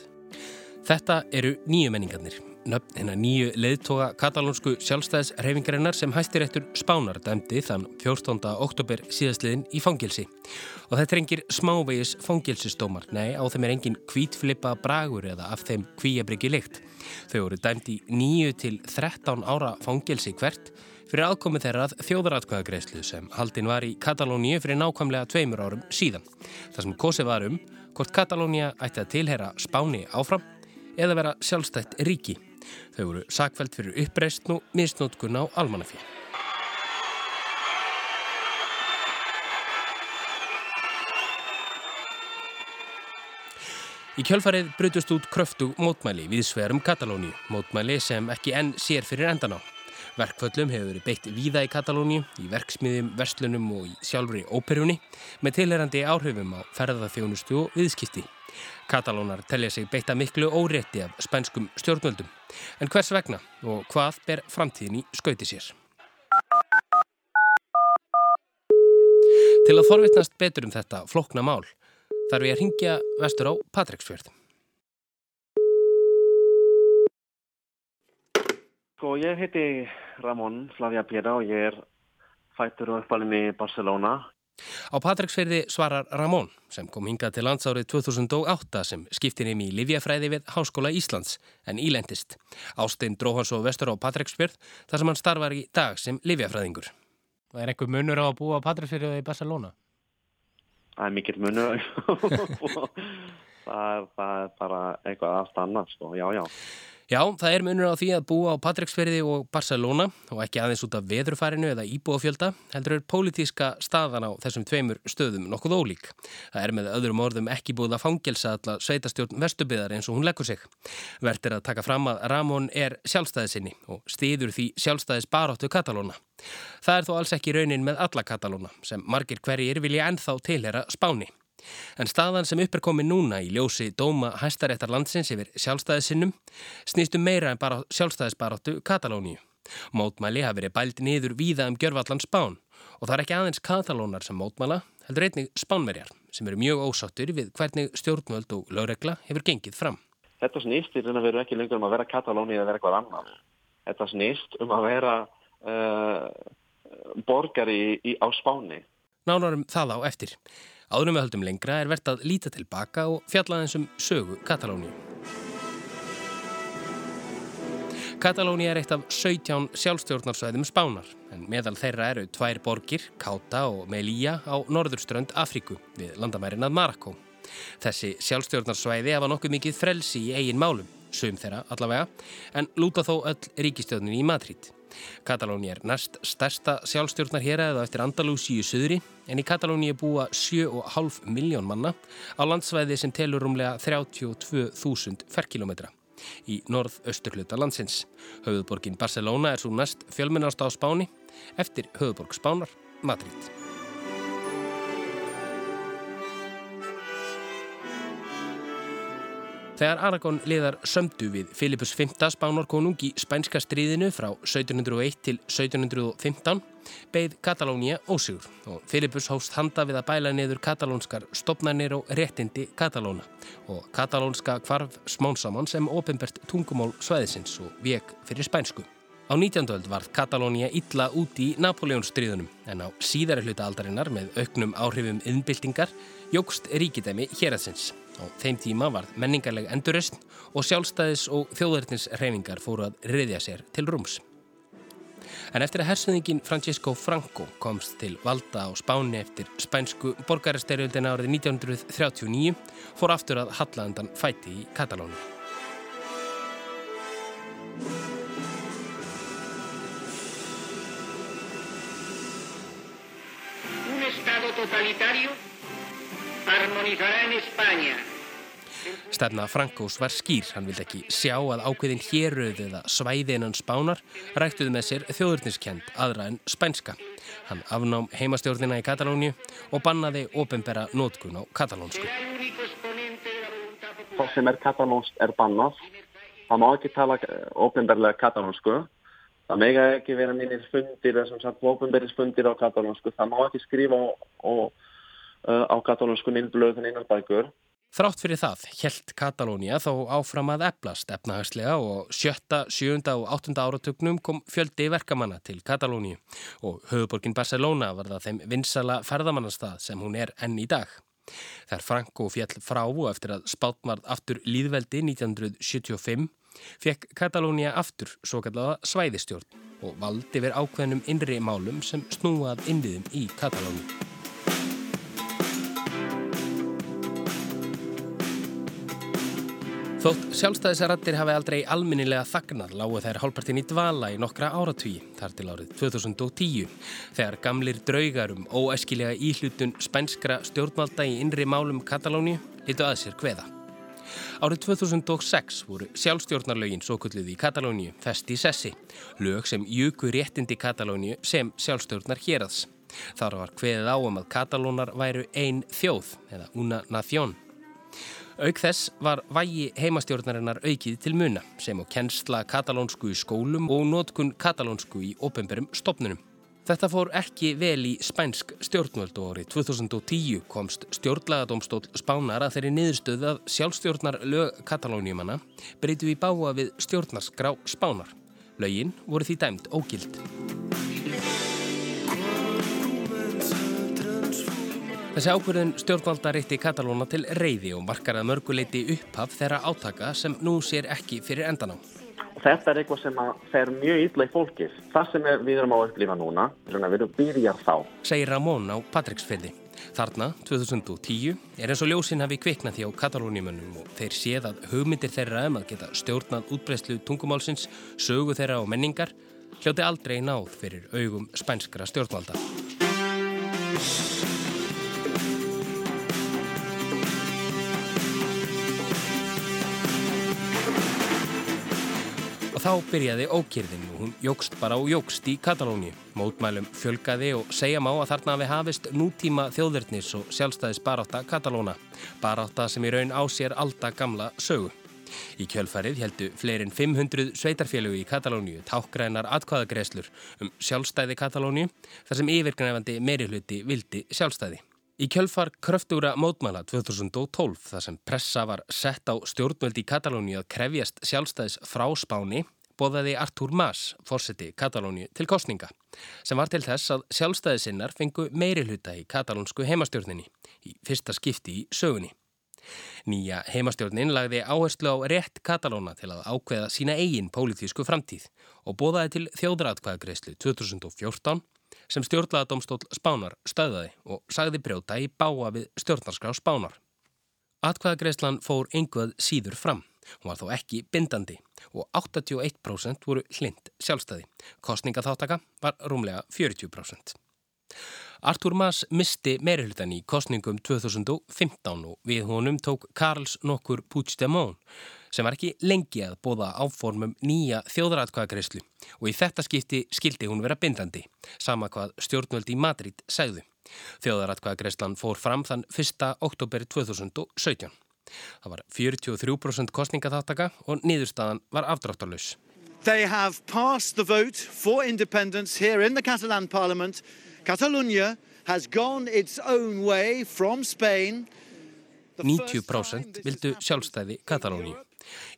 Þetta eru nýju menningarnir, nöfn hennar nýju leðtoga katalónsku sjálfstæðisreifingarinnar sem hæstiréttur Spánar dæmdi þann 14. oktober síðastliðin í fangilsi. Og þetta er engir smávegis fangilsistómar, nei á þeim er engin kvítflipa bragur eða af þeim kvíabryggi lykt. Þau voru dæmdi nýju til 13 ára fangilsi hvert fyrir aðkomið þeirrað þjóðaratkvæðagreyslu sem haldin var í Katalóníu fyrir nákvæmlega tveimur árum síðan. Það sem kosið var um hvort Katalónia ætti að tilhera Spáni áfram eða vera sjálfstætt ríki. Þau voru sakveld fyrir uppreist og misnótkun á almannafíð. Í kjölfarið brutust út kröftu mótmæli við sverum Katalóníu, mótmæli sem ekki enn sér fyrir endan á. Verkföllum hefur verið beitt víða í Katalóni, í verksmiðjum, verslunum og í sjálfri óperunni með tilherandi áhrifum á ferðarþjónustu og viðskipti. Katalónar telja sig beitta miklu órétti af spænskum stjórnvöldum. En hvers vegna og hvað ber framtíðin í skauti sér? Til að forvittnast betur um þetta flokna mál þarf ég að ringja vestur á Patræksfjörð. Sko, ég heiti Ramón Slavia Piera og ég er fættur og uppalinn í Barcelona. Á Patræksferði svarar Ramón sem kom hingað til landsárið 2008 sem skiptinum í Livjafræði við Háskóla Íslands en ílendist. Ástein dró hans og vestur á Patræksferð þar sem hann starfar í dag sem Livjafræðingur. Það er einhver munur á að búa á Patræksferði í Barcelona? Það er mikill munur það, er, það er bara eitthvað allt annars, sko. já, já. Já, það er munur á því að búa á Patræksferði og Barcelona og ekki aðeins út af veðurfærinu eða íbúafjölda, heldur er pólitíska staðan á þessum tveimur stöðum nokkuð ólík. Það er með öðrum orðum ekki búið að fangelsa alla sveitastjórn vestubiðar eins og hún leggur sig. Vert er að taka fram að Ramón er sjálfstæðisinni og stýður því sjálfstæðis baróttu Katalóna. Það er þó alls ekki raunin með alla Katalóna sem margir hverjir vilja ennþá tilhera Spáni. En staðan sem upp er komið núna í ljósi dóma hæstaréttar landsins yfir sjálfstæðisinnum snýstum meira en bara sjálfstæðisbaráttu Katalóníu. Mótmæli hafi verið bælt niður víða um gjörvallan spán og það er ekki aðeins katalónar sem mótmæla, heldur einnig spánverjar sem eru mjög ósáttur við hvernig stjórnvöld og lögregla hefur gengið fram. Þetta snýst í raun að vera ekki lengur um að vera Katalóni eða vera eitthvað annan. Þetta snýst um að vera uh, borgari í, í, á spáni. Nánarum það á eftir. Áðurum við höldum lengra er verðt að líta tilbaka og fjalla þessum sögu Katalóni. Katalóni er eitt af 17 sjálfstjórnarsvæðum spánar en meðal þeirra eru tvær borgir, Kauta og Melilla á norðurströnd Afríku við landamærin að Marakó. Þessi sjálfstjórnarsvæði hafa nokkuð mikið frelsi í eigin málum, sum þeirra allavega, en lúta þó öll ríkistjóðninni í Madrid. Katalóni er næst stærsta sjálfstjórnar hér eða eftir Andalúsíu söðri en í Katalóni er búa 7,5 miljón manna á landsvæði sem telur rúmlega 32.000 ferkilometra í norð-östurhluta landsins. Höfuðborgin Barcelona er svo næst fjölmennast á Spáni eftir höfuðborg Spánar, Madrid. Þegar Aragón liðar sömdu við Filipus V spánarkonung í spænska stríðinu frá 1701 til 1715 beigð Katalónia ósigur og Filipus hóst handa við að bæla niður katalónskar stopnarnir og réttindi Katalóna og katalónska kvarf smónsamann sem ofinbert tungumál svæðisins og vek fyrir spænsku. Á 19. öld varð Katalónia illa úti í Napoleónstríðunum en á síðari hluta aldarinnar með auknum áhrifum innbyltingar jógst ríkidæmi héraðsins. Á þeim tíma varð menningarleg endurist og sjálfstæðis og þjóðverðnins reyningar fóru að riðja sér til rúms. En eftir að hersuðingin Francisco Franco komst til valda á Spáni eftir spænsku borgarastyrjöldina árið 1939 fór aftur að Hallaðandan fæti í Katalónu. Un estado totalitario armonizará en España. Stefna Frankós var skýr, hann vildi ekki sjá að ákveðin héröð eða svæðinan spánar ræktuði með sér þjóðurniskend aðra en spænska. Hann afnám heimastjórnina í Katalóniu og bannaði ofenbæra nótkun á katalónsku. Það sem er katalónsk er bannað. Það má ekki tala ofenbærlega katalónsku. Það mega ekki vera mínir fundir, þessum sagt ofenbærisfundir á katalónsku. Það má ekki skrifa á, á, á katalónsku innblöðin innan bækur. Þrátt fyrir það helt Katalónia þó áfram að eflast efnahagslega og sjötta, sjönda og áttunda áratugnum kom fjöldi verkamanna til Katalóniu og höfuborgin Barcelona var það þeim vinsala ferðamannastað sem hún er enn í dag. Þegar Franco fjall frá og eftir að spátmarð aftur líðveldi 1975 fekk Katalónia aftur svo kallaða svæðistjórn og valdi verið ákveðnum innri málum sem snúað innviðum í Katalóniu. Þótt sjálfstæðisarrattir hafi aldrei alminnilega þagnað lágu þær hálpartinn í dvala í nokkra áratví þar til árið 2010 þegar gamlir draugarum óæskilega íhlutun spænskra stjórnvalda í innri málum Katalóni litu að sér hveða. Árið 2006 voru sjálfstjórnarlögin svo kulluð í Katalóni fest í sessi, lög sem jöku réttindi Katalóni sem sjálfstjórnar hérads. Þar var hveðið á um að Katalónar væru ein þjóð eða una nación. Auk þess var vægi heimastjórnarinnar aukið til muna sem á kennsla katalónsku í skólum og nótkun katalónsku í ópemberum stopnunum. Þetta fór ekki vel í spænsk stjórnvöld og árið 2010 komst stjórnlagadómstól spánar að þeirri niðurstöð að sjálfstjórnar lög katalóniumanna breytu í báa við stjórnarskrá spánar. Lögin voru því dæmt ógild. Þessi ákverðin stjórnvalda reytti Katalóna til reyði og markar að mörguleiti upphaf þeirra átaka sem nú sér ekki fyrir endan á. Þetta er eitthvað sem fer mjög illa í fólkið. Það sem við erum á að upplifa núna, við erum byrjar þá. Segir Ramón á Patricksfelli. Þarna, 2010, er eins og ljósinn hafi kviknað því á katalónimönnum og þeir séð að hugmyndir þeirra um að geta stjórnað útbreyslu tungumálsins, sögu þeirra og menningar, hljóti aldrei náð fyrir augum spænskra stjórnvalda. Þá byrjaði ókýrðin og hún jógst bara og jógst í Katalóni. Mótmælum fjölgaði og segja má að þarna hafi hafist nútíma þjóðverðnis og sjálfstæðis baráta Katalóna. Baráta sem í raun á sér alda gamla sögu. Í kjölfarið heldu fleirin 500 sveitarfélögu í Katalóniu tákgrænar atkvæðagreslur um sjálfstæði Katalóniu þar sem yfirgnæfandi meirihluti vildi sjálfstæði. Í kjölfar kröftúra mótmæla 2012 þar sem pressa var sett á stjórnvöldi í Katalóníu að krefjast sjálfstæðis frá Spáni bóðaði Artur Mas, fórseti Katalóníu, til kostninga sem var til þess að sjálfstæðisinnar fengu meiri hluta í katalónsku heimastjórninni í fyrsta skipti í sögunni. Nýja heimastjórnin lagði áherslu á rétt Katalóna til að ákveða sína eigin pólitísku framtíð og bóðaði til þjóðratkvæðagreyslu 2014 sem stjórnlaðadómstól Spánar stöðaði og sagði brjóta í báa við stjórnarskrá Spánar. Atkvæðagreislan fór einhvað síður fram. Hún var þó ekki bindandi og 81% voru hlind sjálfstæði. Kostningaþáttaka var rúmlega 40%. Artur Mas misti meirhultan í kostningum 2015 og við honum tók Karls nokkur Puigdemont sem var ekki lengi að bóða áformum nýja þjóðratkvæðagreyslu og í þetta skipti skildi hún vera bindandi, sama hvað stjórnvöldi í Madrid segðu. Þjóðratkvæðagreyslan fór fram þann 1. oktober 2017. Það var 43% kostningaþáttaka og niðurstaðan var afdráttarlaus. They have passed the vote for independence here in the Catalan parliament. Catalonia has gone its own way from Spain. 90% vildu sjálfstæði Katalóníu.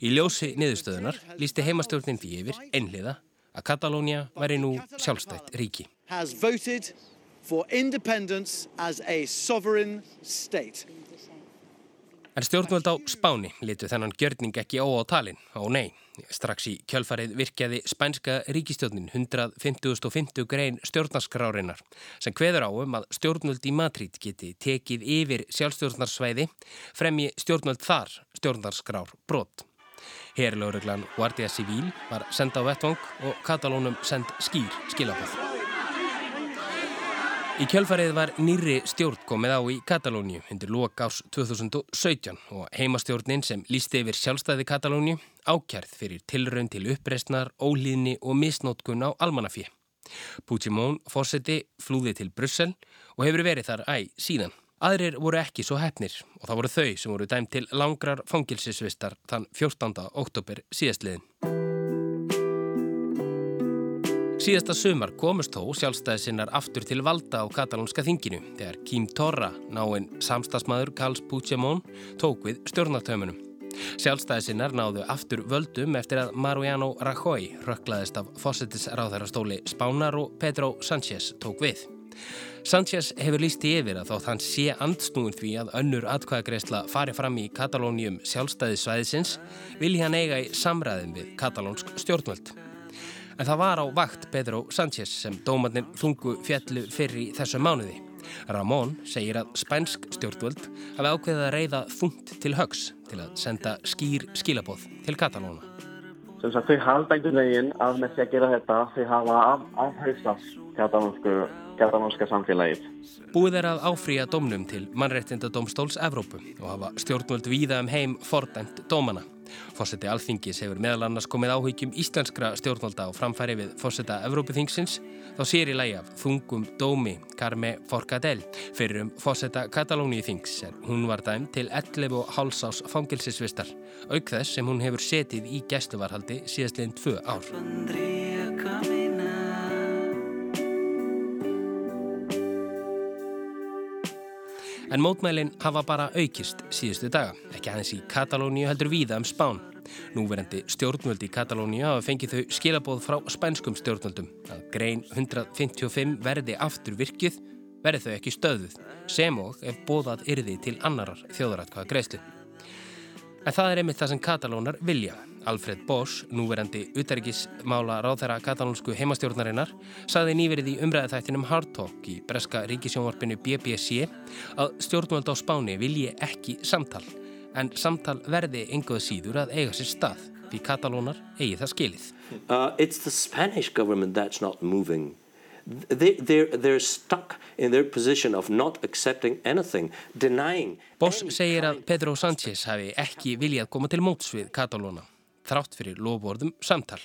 Í ljósi niðurstöðunar lísti heimastjórnin því yfir einliða að Katalónia væri nú sjálfstætt ríki. En stjórnvöld á Spáni litu þennan gjörning ekki ó á talin, á nei. Strax í kjölfarið virkjaði spænska ríkistjórnin 150.50 grein stjórnarskrárinnar sem hveður á um að stjórnvöld í Madrid geti tekið yfir sjálfstjórnarsvæði fremji stjórnvöld þar stjórnarskrár brott. Herlauruglan Guardia Civil var senda á vettvang og Katalónum send skýr skilabóð. Í kjölfarið var nýri stjórn komið á í Katalóniu undir lók ás 2017 og heimastjórnin sem lísti yfir sjálfstæði Katalóniu ákjærð fyrir tilraun til uppreistnar, ólíðni og misnótkun á almannafið. Puigdemont fórseti flúði til Brussel og hefur verið þar æg síðan. Aðrir voru ekki svo hefnir og það voru þau sem voru dæmt til langrar fangilsisvistar þann 14. oktober síðastliðin. Síðasta sumar komust þó sjálfstæði sinnar aftur til valda á katalónska þinginu þegar Kim Torra, náinn samstagsmaður Karls Puigdemont, tók við stjórnartömunum. Sjálfstæði sinnar náðu aftur völdum eftir að Mariano Rajoy rökklaðist af fósettisráðarastóli Spánar og Pedro Sánchez tók við. Sánchez hefur líst í yfir að þótt hann sé andsnúin því að önnur atkvæðagreysla fari fram í Katalónium sjálfstæði svæðisins vilji hann eiga í samræðin við katalónsk stjórnvöld. En það var á vakt Pedro Sánchez sem dómarnir þungu fjallu fyrir þessu mánuði. Ramón segir að spænsk stjórnvöld hafi ákveðið að reyða þungt til högs til að senda skýr skilabóð til Katalóna. Þau halda einhvern veginn að með því að gera þetta þau hafa af, afhausast katalónska samfélagið. Búið er að áfrýja domnum til mannreittindadómstóls Evrópu og hafa stjórnvöld víða um heim fordæmt dómana. Fórseti Alþingis hefur meðal annars komið áhugjum íslenskra stjórnvalda á framfæri við fórseta Evrópiþingsins þá sér í lægi af þungum dómi Carme Forcadell fyrir um fórseta Katalóníu þings en hún var dæm til 11 og hálsás fangilsisvistar auk þess sem hún hefur setið í gæsluvarhaldi síðastleginn tvö ár. En mótmælinn hafa bara aukist síðustu daga, ekki aðeins í Katalóníu heldur víða um Spán. Núverandi stjórnvöldi í Katalóníu hafa fengið þau skilabóð frá spænskum stjórnvöldum að grein 155 verði aftur virkið verði þau ekki stöðuð sem og ef bóðað yrði til annarar þjóðaratkvæða greiðslu. En það er einmitt það sem katalónar vilja. Alfred Bosch, núverandi utarikismála ráðherra katalónsku heimastjórnarinnar, saði nýverið í umræðaþættinum Hard Talk í breska ríkisjónvarpinu BBC að stjórnvöld á Spáni vilji ekki samtal, en samtal verði enguð síður að eiga sér stað, því katalónar eigi það skilið. Uh, They, they're, they're anything. Boss segir að Pedro Sánchez hafi ekki viljað koma til móts við Katalóna, þrátt fyrir lofvorðum samtal.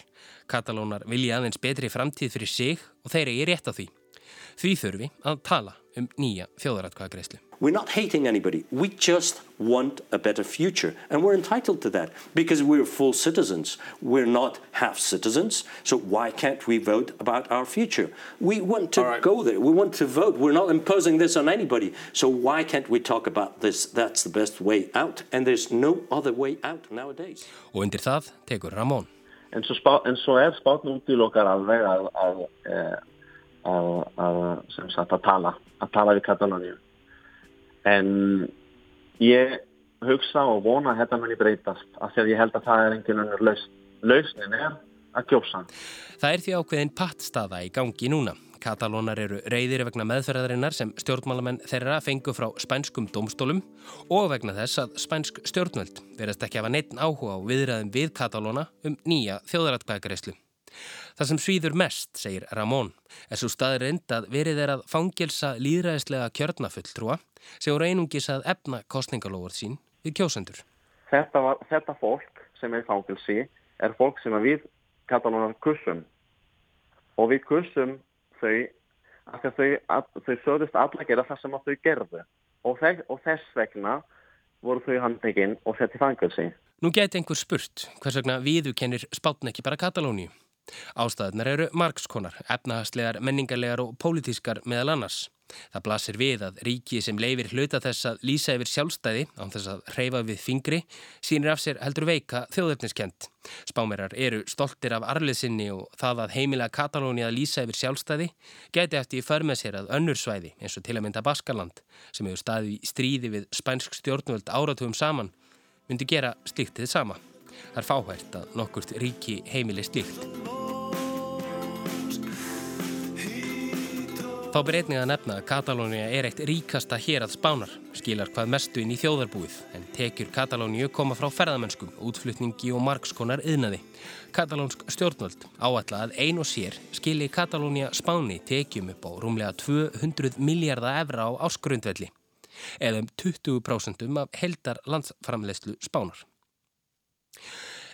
Katalónar vilja aðeins betri framtíð fyrir sig og þeir eru í rétt á því. Því þurfi að tala um nýja þjóðaratkvæðagreyslu. We're not hating anybody. We just want a better future. And we're entitled to that because we're full citizens. We're not half citizens. So why can't we vote about our future? We want to right. go there. We want to vote. We're not imposing this on anybody. So why can't we talk about this? That's the best way out. And there's no other way out nowadays. Og undir það tekur Ramón. En svo, spá, en svo er spátn út í alveg að, að, að, að, að tala, að tala við Katalóníu. en ég hugsa og vona að þetta muni breytast af því að ég held að það er einhvern veginn lausn. lausnin er að kjósa. Það er því ákveðin pattstaða í gangi núna. Katalónar eru reyðir vegna meðferðarinnar sem stjórnmálamenn þeirra fengu frá spænskum domstólum og vegna þess að spænsk stjórnvöld verðast ekki að hafa neitt áhuga á viðræðum við Katalóna um nýja þjóðaratkvæðagreyslu. Það sem svíður mest, segir Ramón, er svo staður reynd að verið er að fangelsa líðræðislega kjörnafulltrúa sem voru einungis að efna kostningalóður sín við kjósendur. Þetta, var, þetta fólk sem er fangelsi er fólk sem við katalónar kussum og við kussum þau að þau, að, þau sögðist alla gera það sem þau gerðu og, þess, og þess vegna voru þau handekinn og sett í fangelsi. Nú geti einhver spurt hvers vegna viðu kennir spátn ekki bara Katalóníu. Ástæðunar eru margskonar, efnahagslegar, menningarlegar og pólitískar meðal annars. Það blasir við að ríki sem leifir hluta þess að lýsa yfir sjálfstæði án þess að hreyfa við fingri sínir af sér heldur veika þjóðöfniskent. Spámerar eru stoltir af arliðsynni og það að heimila Katalóni að lýsa yfir sjálfstæði geti eftir í förmið sér að önnur svæði eins og til að mynda Baskaland sem hefur staðið í stríði við spænsk stjórnvöld áratugum saman myndi gera slíktið sama. Það er fáhært að nokkurt ríki heimili slíkt. Þá ber einnig að nefna að Katalónia er eitt ríkasta hér að spánar, skilar hvað mestu inn í þjóðarbúið, en tekjur Katalóniu koma frá ferðamennskum, útflutningi og margskonar yðnaði. Katalónsk stjórnvöld áætla að ein og sér skili Katalónia spáni tekjum upp á rúmlega 200 miljardar evra á áskrundvelli, eða um 20% af heldar landsframlegslu spánar.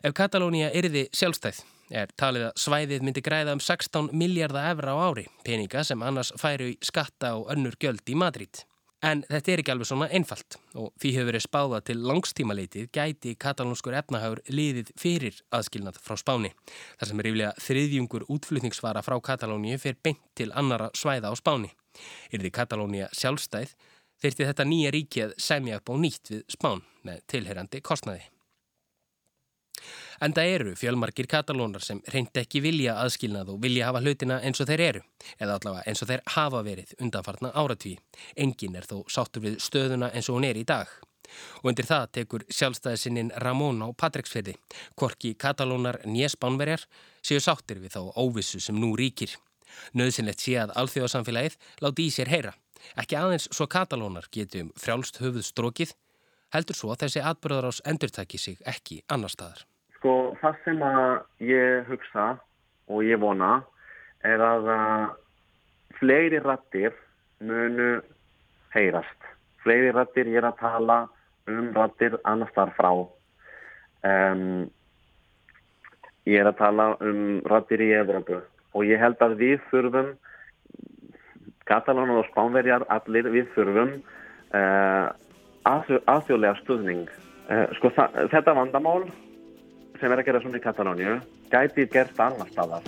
Ef Katalónia erði sjálfstæð er talið að svæðið myndi græða um 16 miljardar efra á ári, peninga sem annars færu í skatta og önnur gjöld í Madrid. En þetta er ekki alveg svona einfalt og því hefur verið spáða til langstíma leitið gæti katalónskur efnahagur liðið fyrir aðskilnað frá Spáni. Þar sem er yfirlega þriðjungur útflutningsvara frá Katalóníu fyrir beint til annara svæða á Spáni. Er því Katalónia sjálfstæð þyrti þetta nýja ríki að semja upp á nýtt við Spán með tilherandi kostnaði. En það eru fjölmarkir katalónar sem reyndi ekki vilja aðskilnað og vilja hafa hlutina eins og þeir eru, eða allavega eins og þeir hafa verið undanfarna áratví. Engin er þó sáttur við stöðuna eins og hún er í dag. Og undir það tekur sjálfstæðisinninn Ramón á Patreksferði, hvorki katalónar nýjespánverjar séu sáttir við þá óvissu sem nú ríkir. Nauðsynlegt sé að alþjóðsamfélagið láti í sér heyra. Ekki aðeins svo katalónar getum frjálst höfuð strókið, heldur svo að þessi atbyrðar ás endurtaki sig ekki annar staðar. Sko það sem að ég hugsa og ég vona er að fleiri rattir munu heyrast. Fleiri rattir ég er að tala um rattir annars þar frá. Um, ég er að tala um rattir í Evropu og ég held að við þurfum, Katalónar og Spánverjar allir, við þurfum uh, aðþjóðlega stuðning. Uh, sko þetta vandamál sem er að gera svona í Katalóniu gæti gert annar staðar.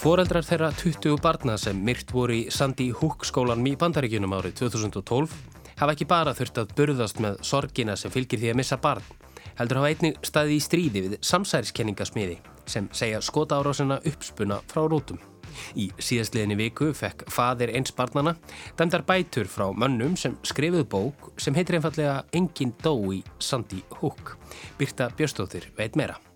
Fóreldrar þeirra 20 barna sem myrt voru í Sandy Hook skólanum í Bandaríkjunum árið 2012 hafa ekki bara þurft að burðast með sorgina sem fylgir því að missa barn heldur hafa einnig staði í stríði við samsæriskenningasmiði sem segja skota árásina uppspuna frá rótum. Í síðastliðinni viku fekk fadir eins barnana dæmdar bætur frá mönnum sem skrifuð bók sem heitir einfallega Engin dó í Sandy Hook. Birta Björstóttir veit meira.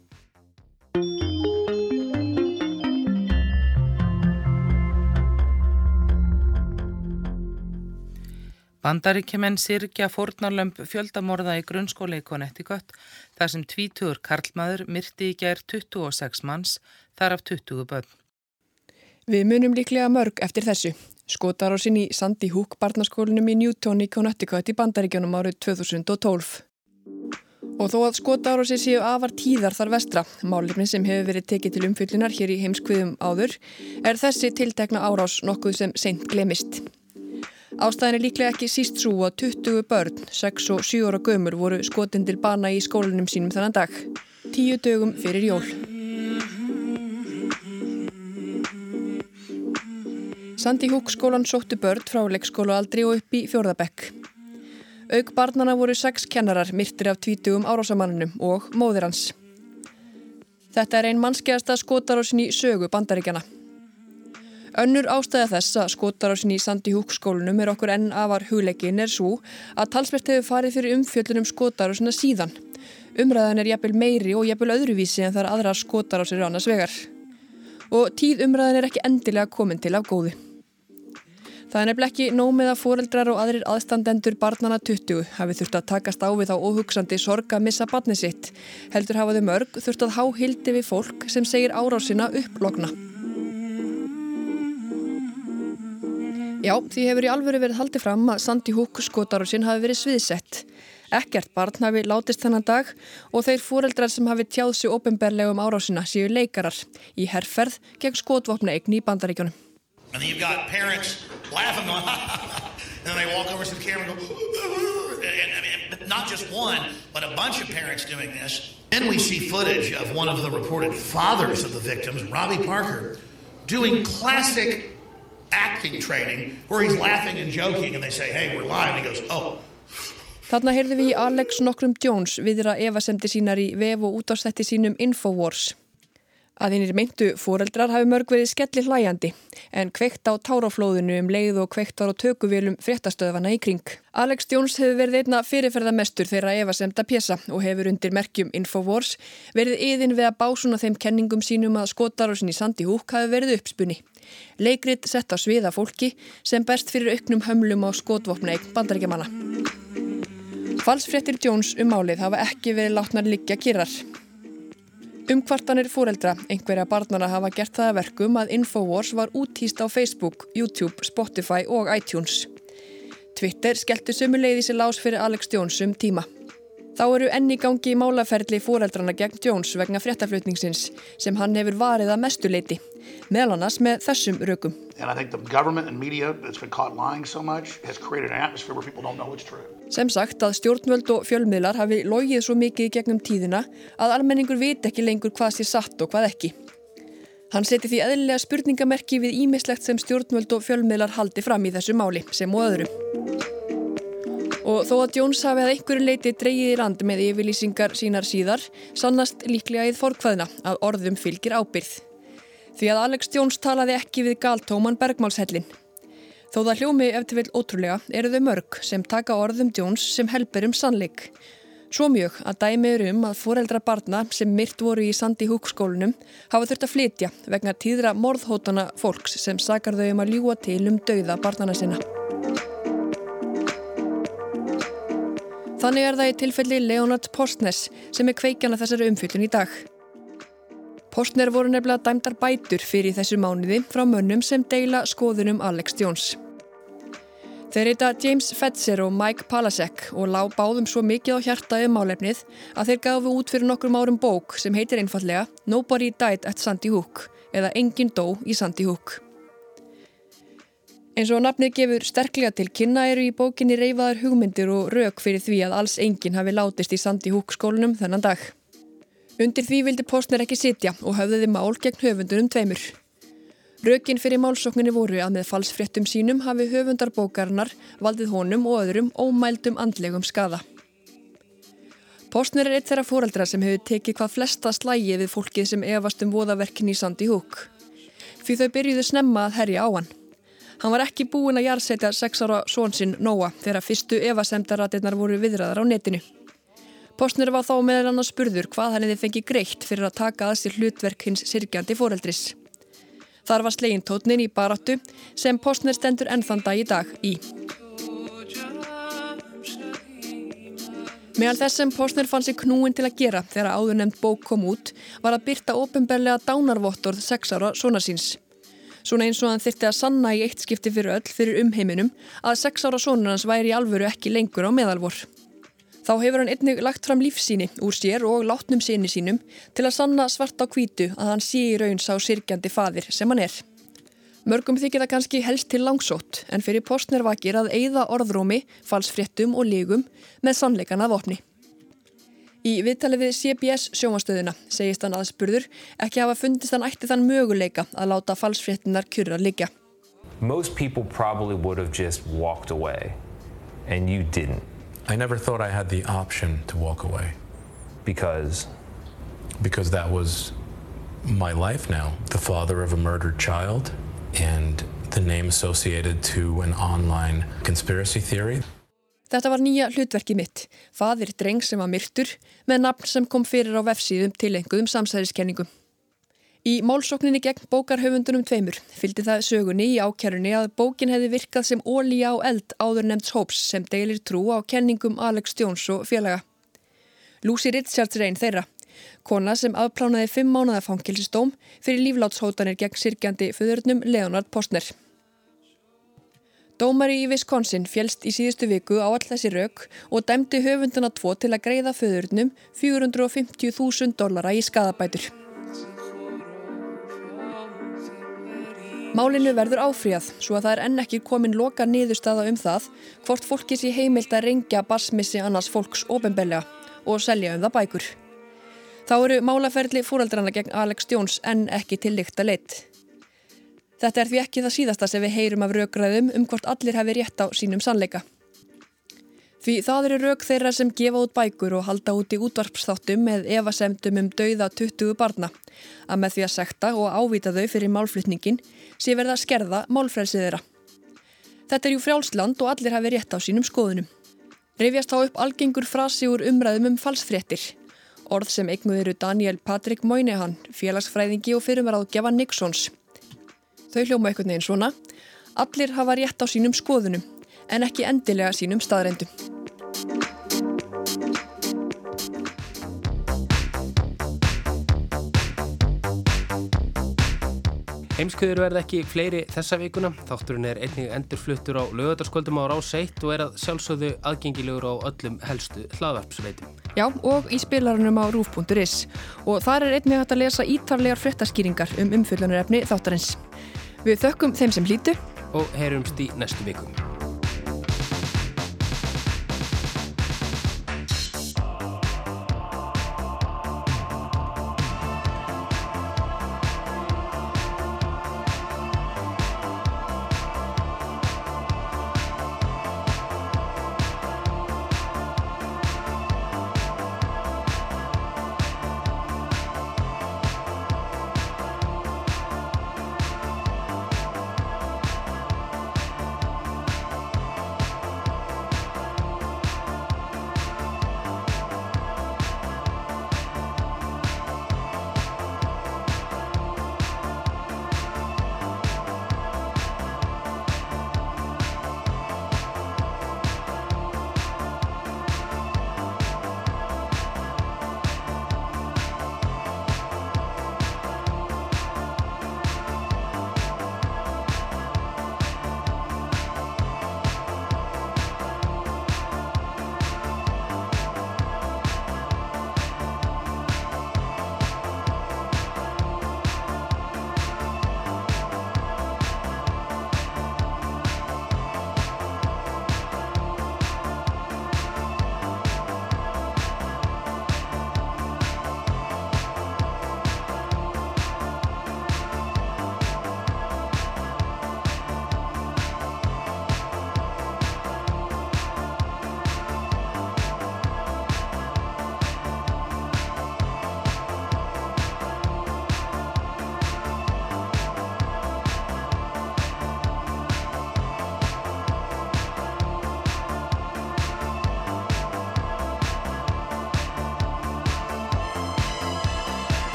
Bandaríkjumenn sirkja fórnarlömp fjöldamorða í grunnskóla í Connecticut þar sem tvítugur karlmaður myrti í gær 26 manns, þar af 20 börn. Við munum líklega mörg eftir þessu. Skotar á sinni Sandy Hook barnaskólinum í Newton í Connecticut í Bandaríkjunum árið 2012. Og þó að skotar á sér séu afar tíðar þar vestra, málefni sem hefur verið tekið til umfyllunar hér í heimskviðum áður, er þessi tiltekna árás nokkuð sem seint glemist. Ástæðin er líklega ekki síst svo að 20 börn, 6 og 7 ára gömur voru skotin til bana í skólanum sínum þannan dag. Tíu dögum fyrir jól. Sandi Húk skólan sóttu börn frá leikskólaaldri og upp í fjörðabekk. Aug barnana voru 6 kennarar myrtir af tvítugum árásamannunum og móðir hans. Þetta er ein mannskjæðasta skotarásin í sögu bandaríkjana. Önnur ástæða þess að skotarásin í Sandi Húk skólunum er okkur enn afar hugleikin er svo að talsvert hefur farið fyrir umfjöldunum skotarásina síðan. Umræðan er jafnvel meiri og jafnvel öðruvísi en þar aðra skotarásir annars vegar. Og tíð umræðan er ekki endilega komin til af góðu. Það er nefnileg ekki nómið að foreldrar og aðrir aðstandendur barnana 20 hafi þurft að takast á við á óhugsandi sorg að missa barni sitt. Heldur hafaðu mörg þurft að há hildi við fólk sem segir árásina upplokna. Já, því hefur í alvöru verið haldið fram að Sandy Hook skotarúsin hafi verið sviðsett. Ekkert barn hafi látist þennan dag og þeir fóreldrar sem hafi tjáð sig ofinberlega um árásina séu leikarar í herrferð gegn skotvopna eigni í bandaríkjónum. Not just one, but a bunch of parents doing this. Then we see footage of one of the reported fathers of the victims, Robbie Parker, doing classic acting training where he's laughing and joking and they say, hey, we're live. And he goes, oh. Þarna heyrðum við í Alex nokkrum Jones viðra evasemdi sínar í vef og útastætti sínum Infowars. Að hinnir meintu fóreldrar hafi mörg verið skelli hlæjandi en kveikt á táraflóðinu um leið og kveikt á tökuvélum fréttastöðvana í kring. Alex Jones hefur verið einna fyrirferðamestur þeirra evasemda pjessa og hefur undir merkjum Infowars verið yðin við að básuna þeim kenningum sínum að skotarásin í Sandi Húk hafi verið uppspunni. Leikrit sett á sviða fólki sem berst fyrir auknum hömlum á skotvopna eign bandaríkjamanna. Falsfrettir Jones um málið hafa ekki verið látnar liggja kýrar. Umkvartanir fóreldra, einhverja barnana hafa gert það að verkum að Infowars var útýst á Facebook, YouTube, Spotify og iTunes. Twitter skelltu sömuleiði sér lás fyrir Alex Jones um tíma. Þá eru enni gangi í málaferli fóreldrana gegn Jones vegna fréttaflutningsins sem hann hefur varið að mestuleiti, meðal annars með þessum rökum. So sem sagt að stjórnvöld og fjölmiðlar hafi logið svo mikið gegnum tíðina að almenningur veit ekki lengur hvað sé satt og hvað ekki. Hann seti því eðlilega spurningamerki við ímislegt sem stjórnvöld og fjölmiðlar haldi fram í þessu máli sem og öðrum. Og þó að Jones hafi að einhverju leiti dreyið í rand með yfirlýsingar sínar síðar, sannast líklega í þorkvæðina að orðum fylgir ábyrð. Því að Alex Jones talaði ekki við galtóman bergmálshellin. Þó það hljómi eftir vil ótrúlega eru þau mörg sem taka orðum Jones sem helber um sannleik. Svo mjög að dæmiður um að foreldra barna sem myrt voru í Sandi Húkskólunum hafa þurft að flytja vegna tíðra morðhótana fólks sem sakar þau um að ljúa til um dauða barnana sinna. Þannig er það í tilfelli Leonard Postnes sem er kveikjana þessari umfyllun í dag. Postner voru nefnilega dæmdar bætur fyrir þessu mánuði frá mönnum sem deila skoðunum Alex Jones. Þeir heita James Fetzer og Mike Palasek og lág báðum svo mikið á hjarta um málefnið að þeir gafu út fyrir nokkrum árum bók sem heitir einfallega Nobody Died at Sandy Hook eða Engin dó í Sandy Hook. Eins og nafnið gefur sterklega til kynna eru í bókinni reyfaðar hugmyndir og rauk fyrir því að alls enginn hafi látist í Sandi Húk skólanum þennan dag. Undir því vildi postner ekki sitja og höfðiði mál gegn höfundunum tveimur. Rökin fyrir málsókninni voru að með falsfréttum sínum hafi höfundarbókarinnar valdið honum og öðrum ómældum andlegum skada. Postner er eitt þeirra fóreldra sem hefur tekið hvað flesta slægi við fólkið sem efast um voðaverkin í Sandy Hook. Því þau byrjuðu snemma að herja á hann. Hann var ekki búin að jarðsetja sex ára svonsinn Nóa þegar fyrstu evasemdaratirnar voru viðræðar á netinu. Postner var þá meðal annars spurður hvað hann hefði fengið greitt fyrir að taka að sér hlutverk hins sirkjandi fóreldris. Þar var slegin tótnin í barattu sem Postner stendur ennþann dag í dag í. Meðal þess sem Postner fann sig knúin til að gera þegar áður nefnd bók kom út var að byrta ofinberlega dánarvottorð sex ára svona síns. Svona eins og hann þyrti að sanna í eitt skipti fyrir öll fyrir umheiminum að sex ára sonur hans væri í alvöru ekki lengur á meðalvor. Þá hefur hann einnig lagt fram lífsíni úr sér og látnum síni sínum til að sanna svart á kvítu að hann sé í raun sá sirkjandi fadir sem hann er. Mörgum þykir það kannski helst til langsótt en fyrir postner vakir að eigða orðrómi, falsfréttum og lígum með sannleikan að vopni. Í viðtalið við CBS sjómastöðuna segist hann aðspurður ekki hafa fundist hann ætti þann möguleika að láta falsfréttinar kjurra liggja. Most people probably would have just walked away and you didn't. I never thought I had the option to walk away. Because? Because that was my life now. The father of a murdered child and the name associated to an online conspiracy theory. Þetta var nýja hlutverki mitt, fadir dreng sem var myrtur, með nafn sem kom fyrir á vefsíðum til einhverjum samsæðiskenningum. Í málsókninni gegn bókarhöfundunum tveimur fylgdi það sögunni í ákjærunni að bókin hefði virkað sem ólíja á eld áður nefnds hóps sem deilir trú á kenningum Alex Jones og félaga. Lucy Richards reyn þeirra, kona sem afplánaði fimm mánuða fangilsistóm fyrir líflátshótanir gegn sirkjandi föðurnum Leonard Postner. Dómari í Wisconsin fjælst í síðustu viku á all þessi rauk og dæmdi höfunduna tvo til að greiða föðurnum 450.000 dollara í skadabætur. Málinu verður áfríðað svo að það er enn ekki komin loka niðurstaða um það hvort fólki sé heimilt að rengja basmissi annars fólks ofinbellega og selja um það bækur. Þá eru málaferli fóraldrana gegn Alex Jones enn ekki til líkt að leitt. Þetta er því ekki það síðasta sem við heyrum af raugræðum um hvort allir hefur rétt á sínum sannleika. Því það eru raug þeirra sem gefa út bækur og halda út í útvarpsþáttum með evasemdum um dauða 20 barna, að með því að sekta og ávita þau fyrir málflutningin sé verða að skerða málfrelsið þeirra. Þetta er jú frjálsland og allir hafi rétt á sínum skoðunum. Rifjast þá upp algengur frasi úr umræðum um falsfréttir. Orð sem eignuð eru Daniel Patrick Moynihan, félagsfræðingi og fyrirmaraðgefa Nixons. Þau hljóma einhvern veginn svona. Allir hafa rétt á sínum skoðunum, en ekki endilega sínum staðrendum. Heimskuður verð ekki fleiri þessa vikuna. Þátturinn er einnig endurfluttur á lögadagsköldum á rás 1 og er að sjálfsögðu aðgengilegur á öllum helstu hlaðvarpsveitum. Já, og í spilarunum á rúf.is. Og þar er einnig hægt að lesa ítarlegar fréttaskýringar um umfyllunarefni þáttarins. Við þökkum þeim sem hlýtu og heyrumst í næstu vikum.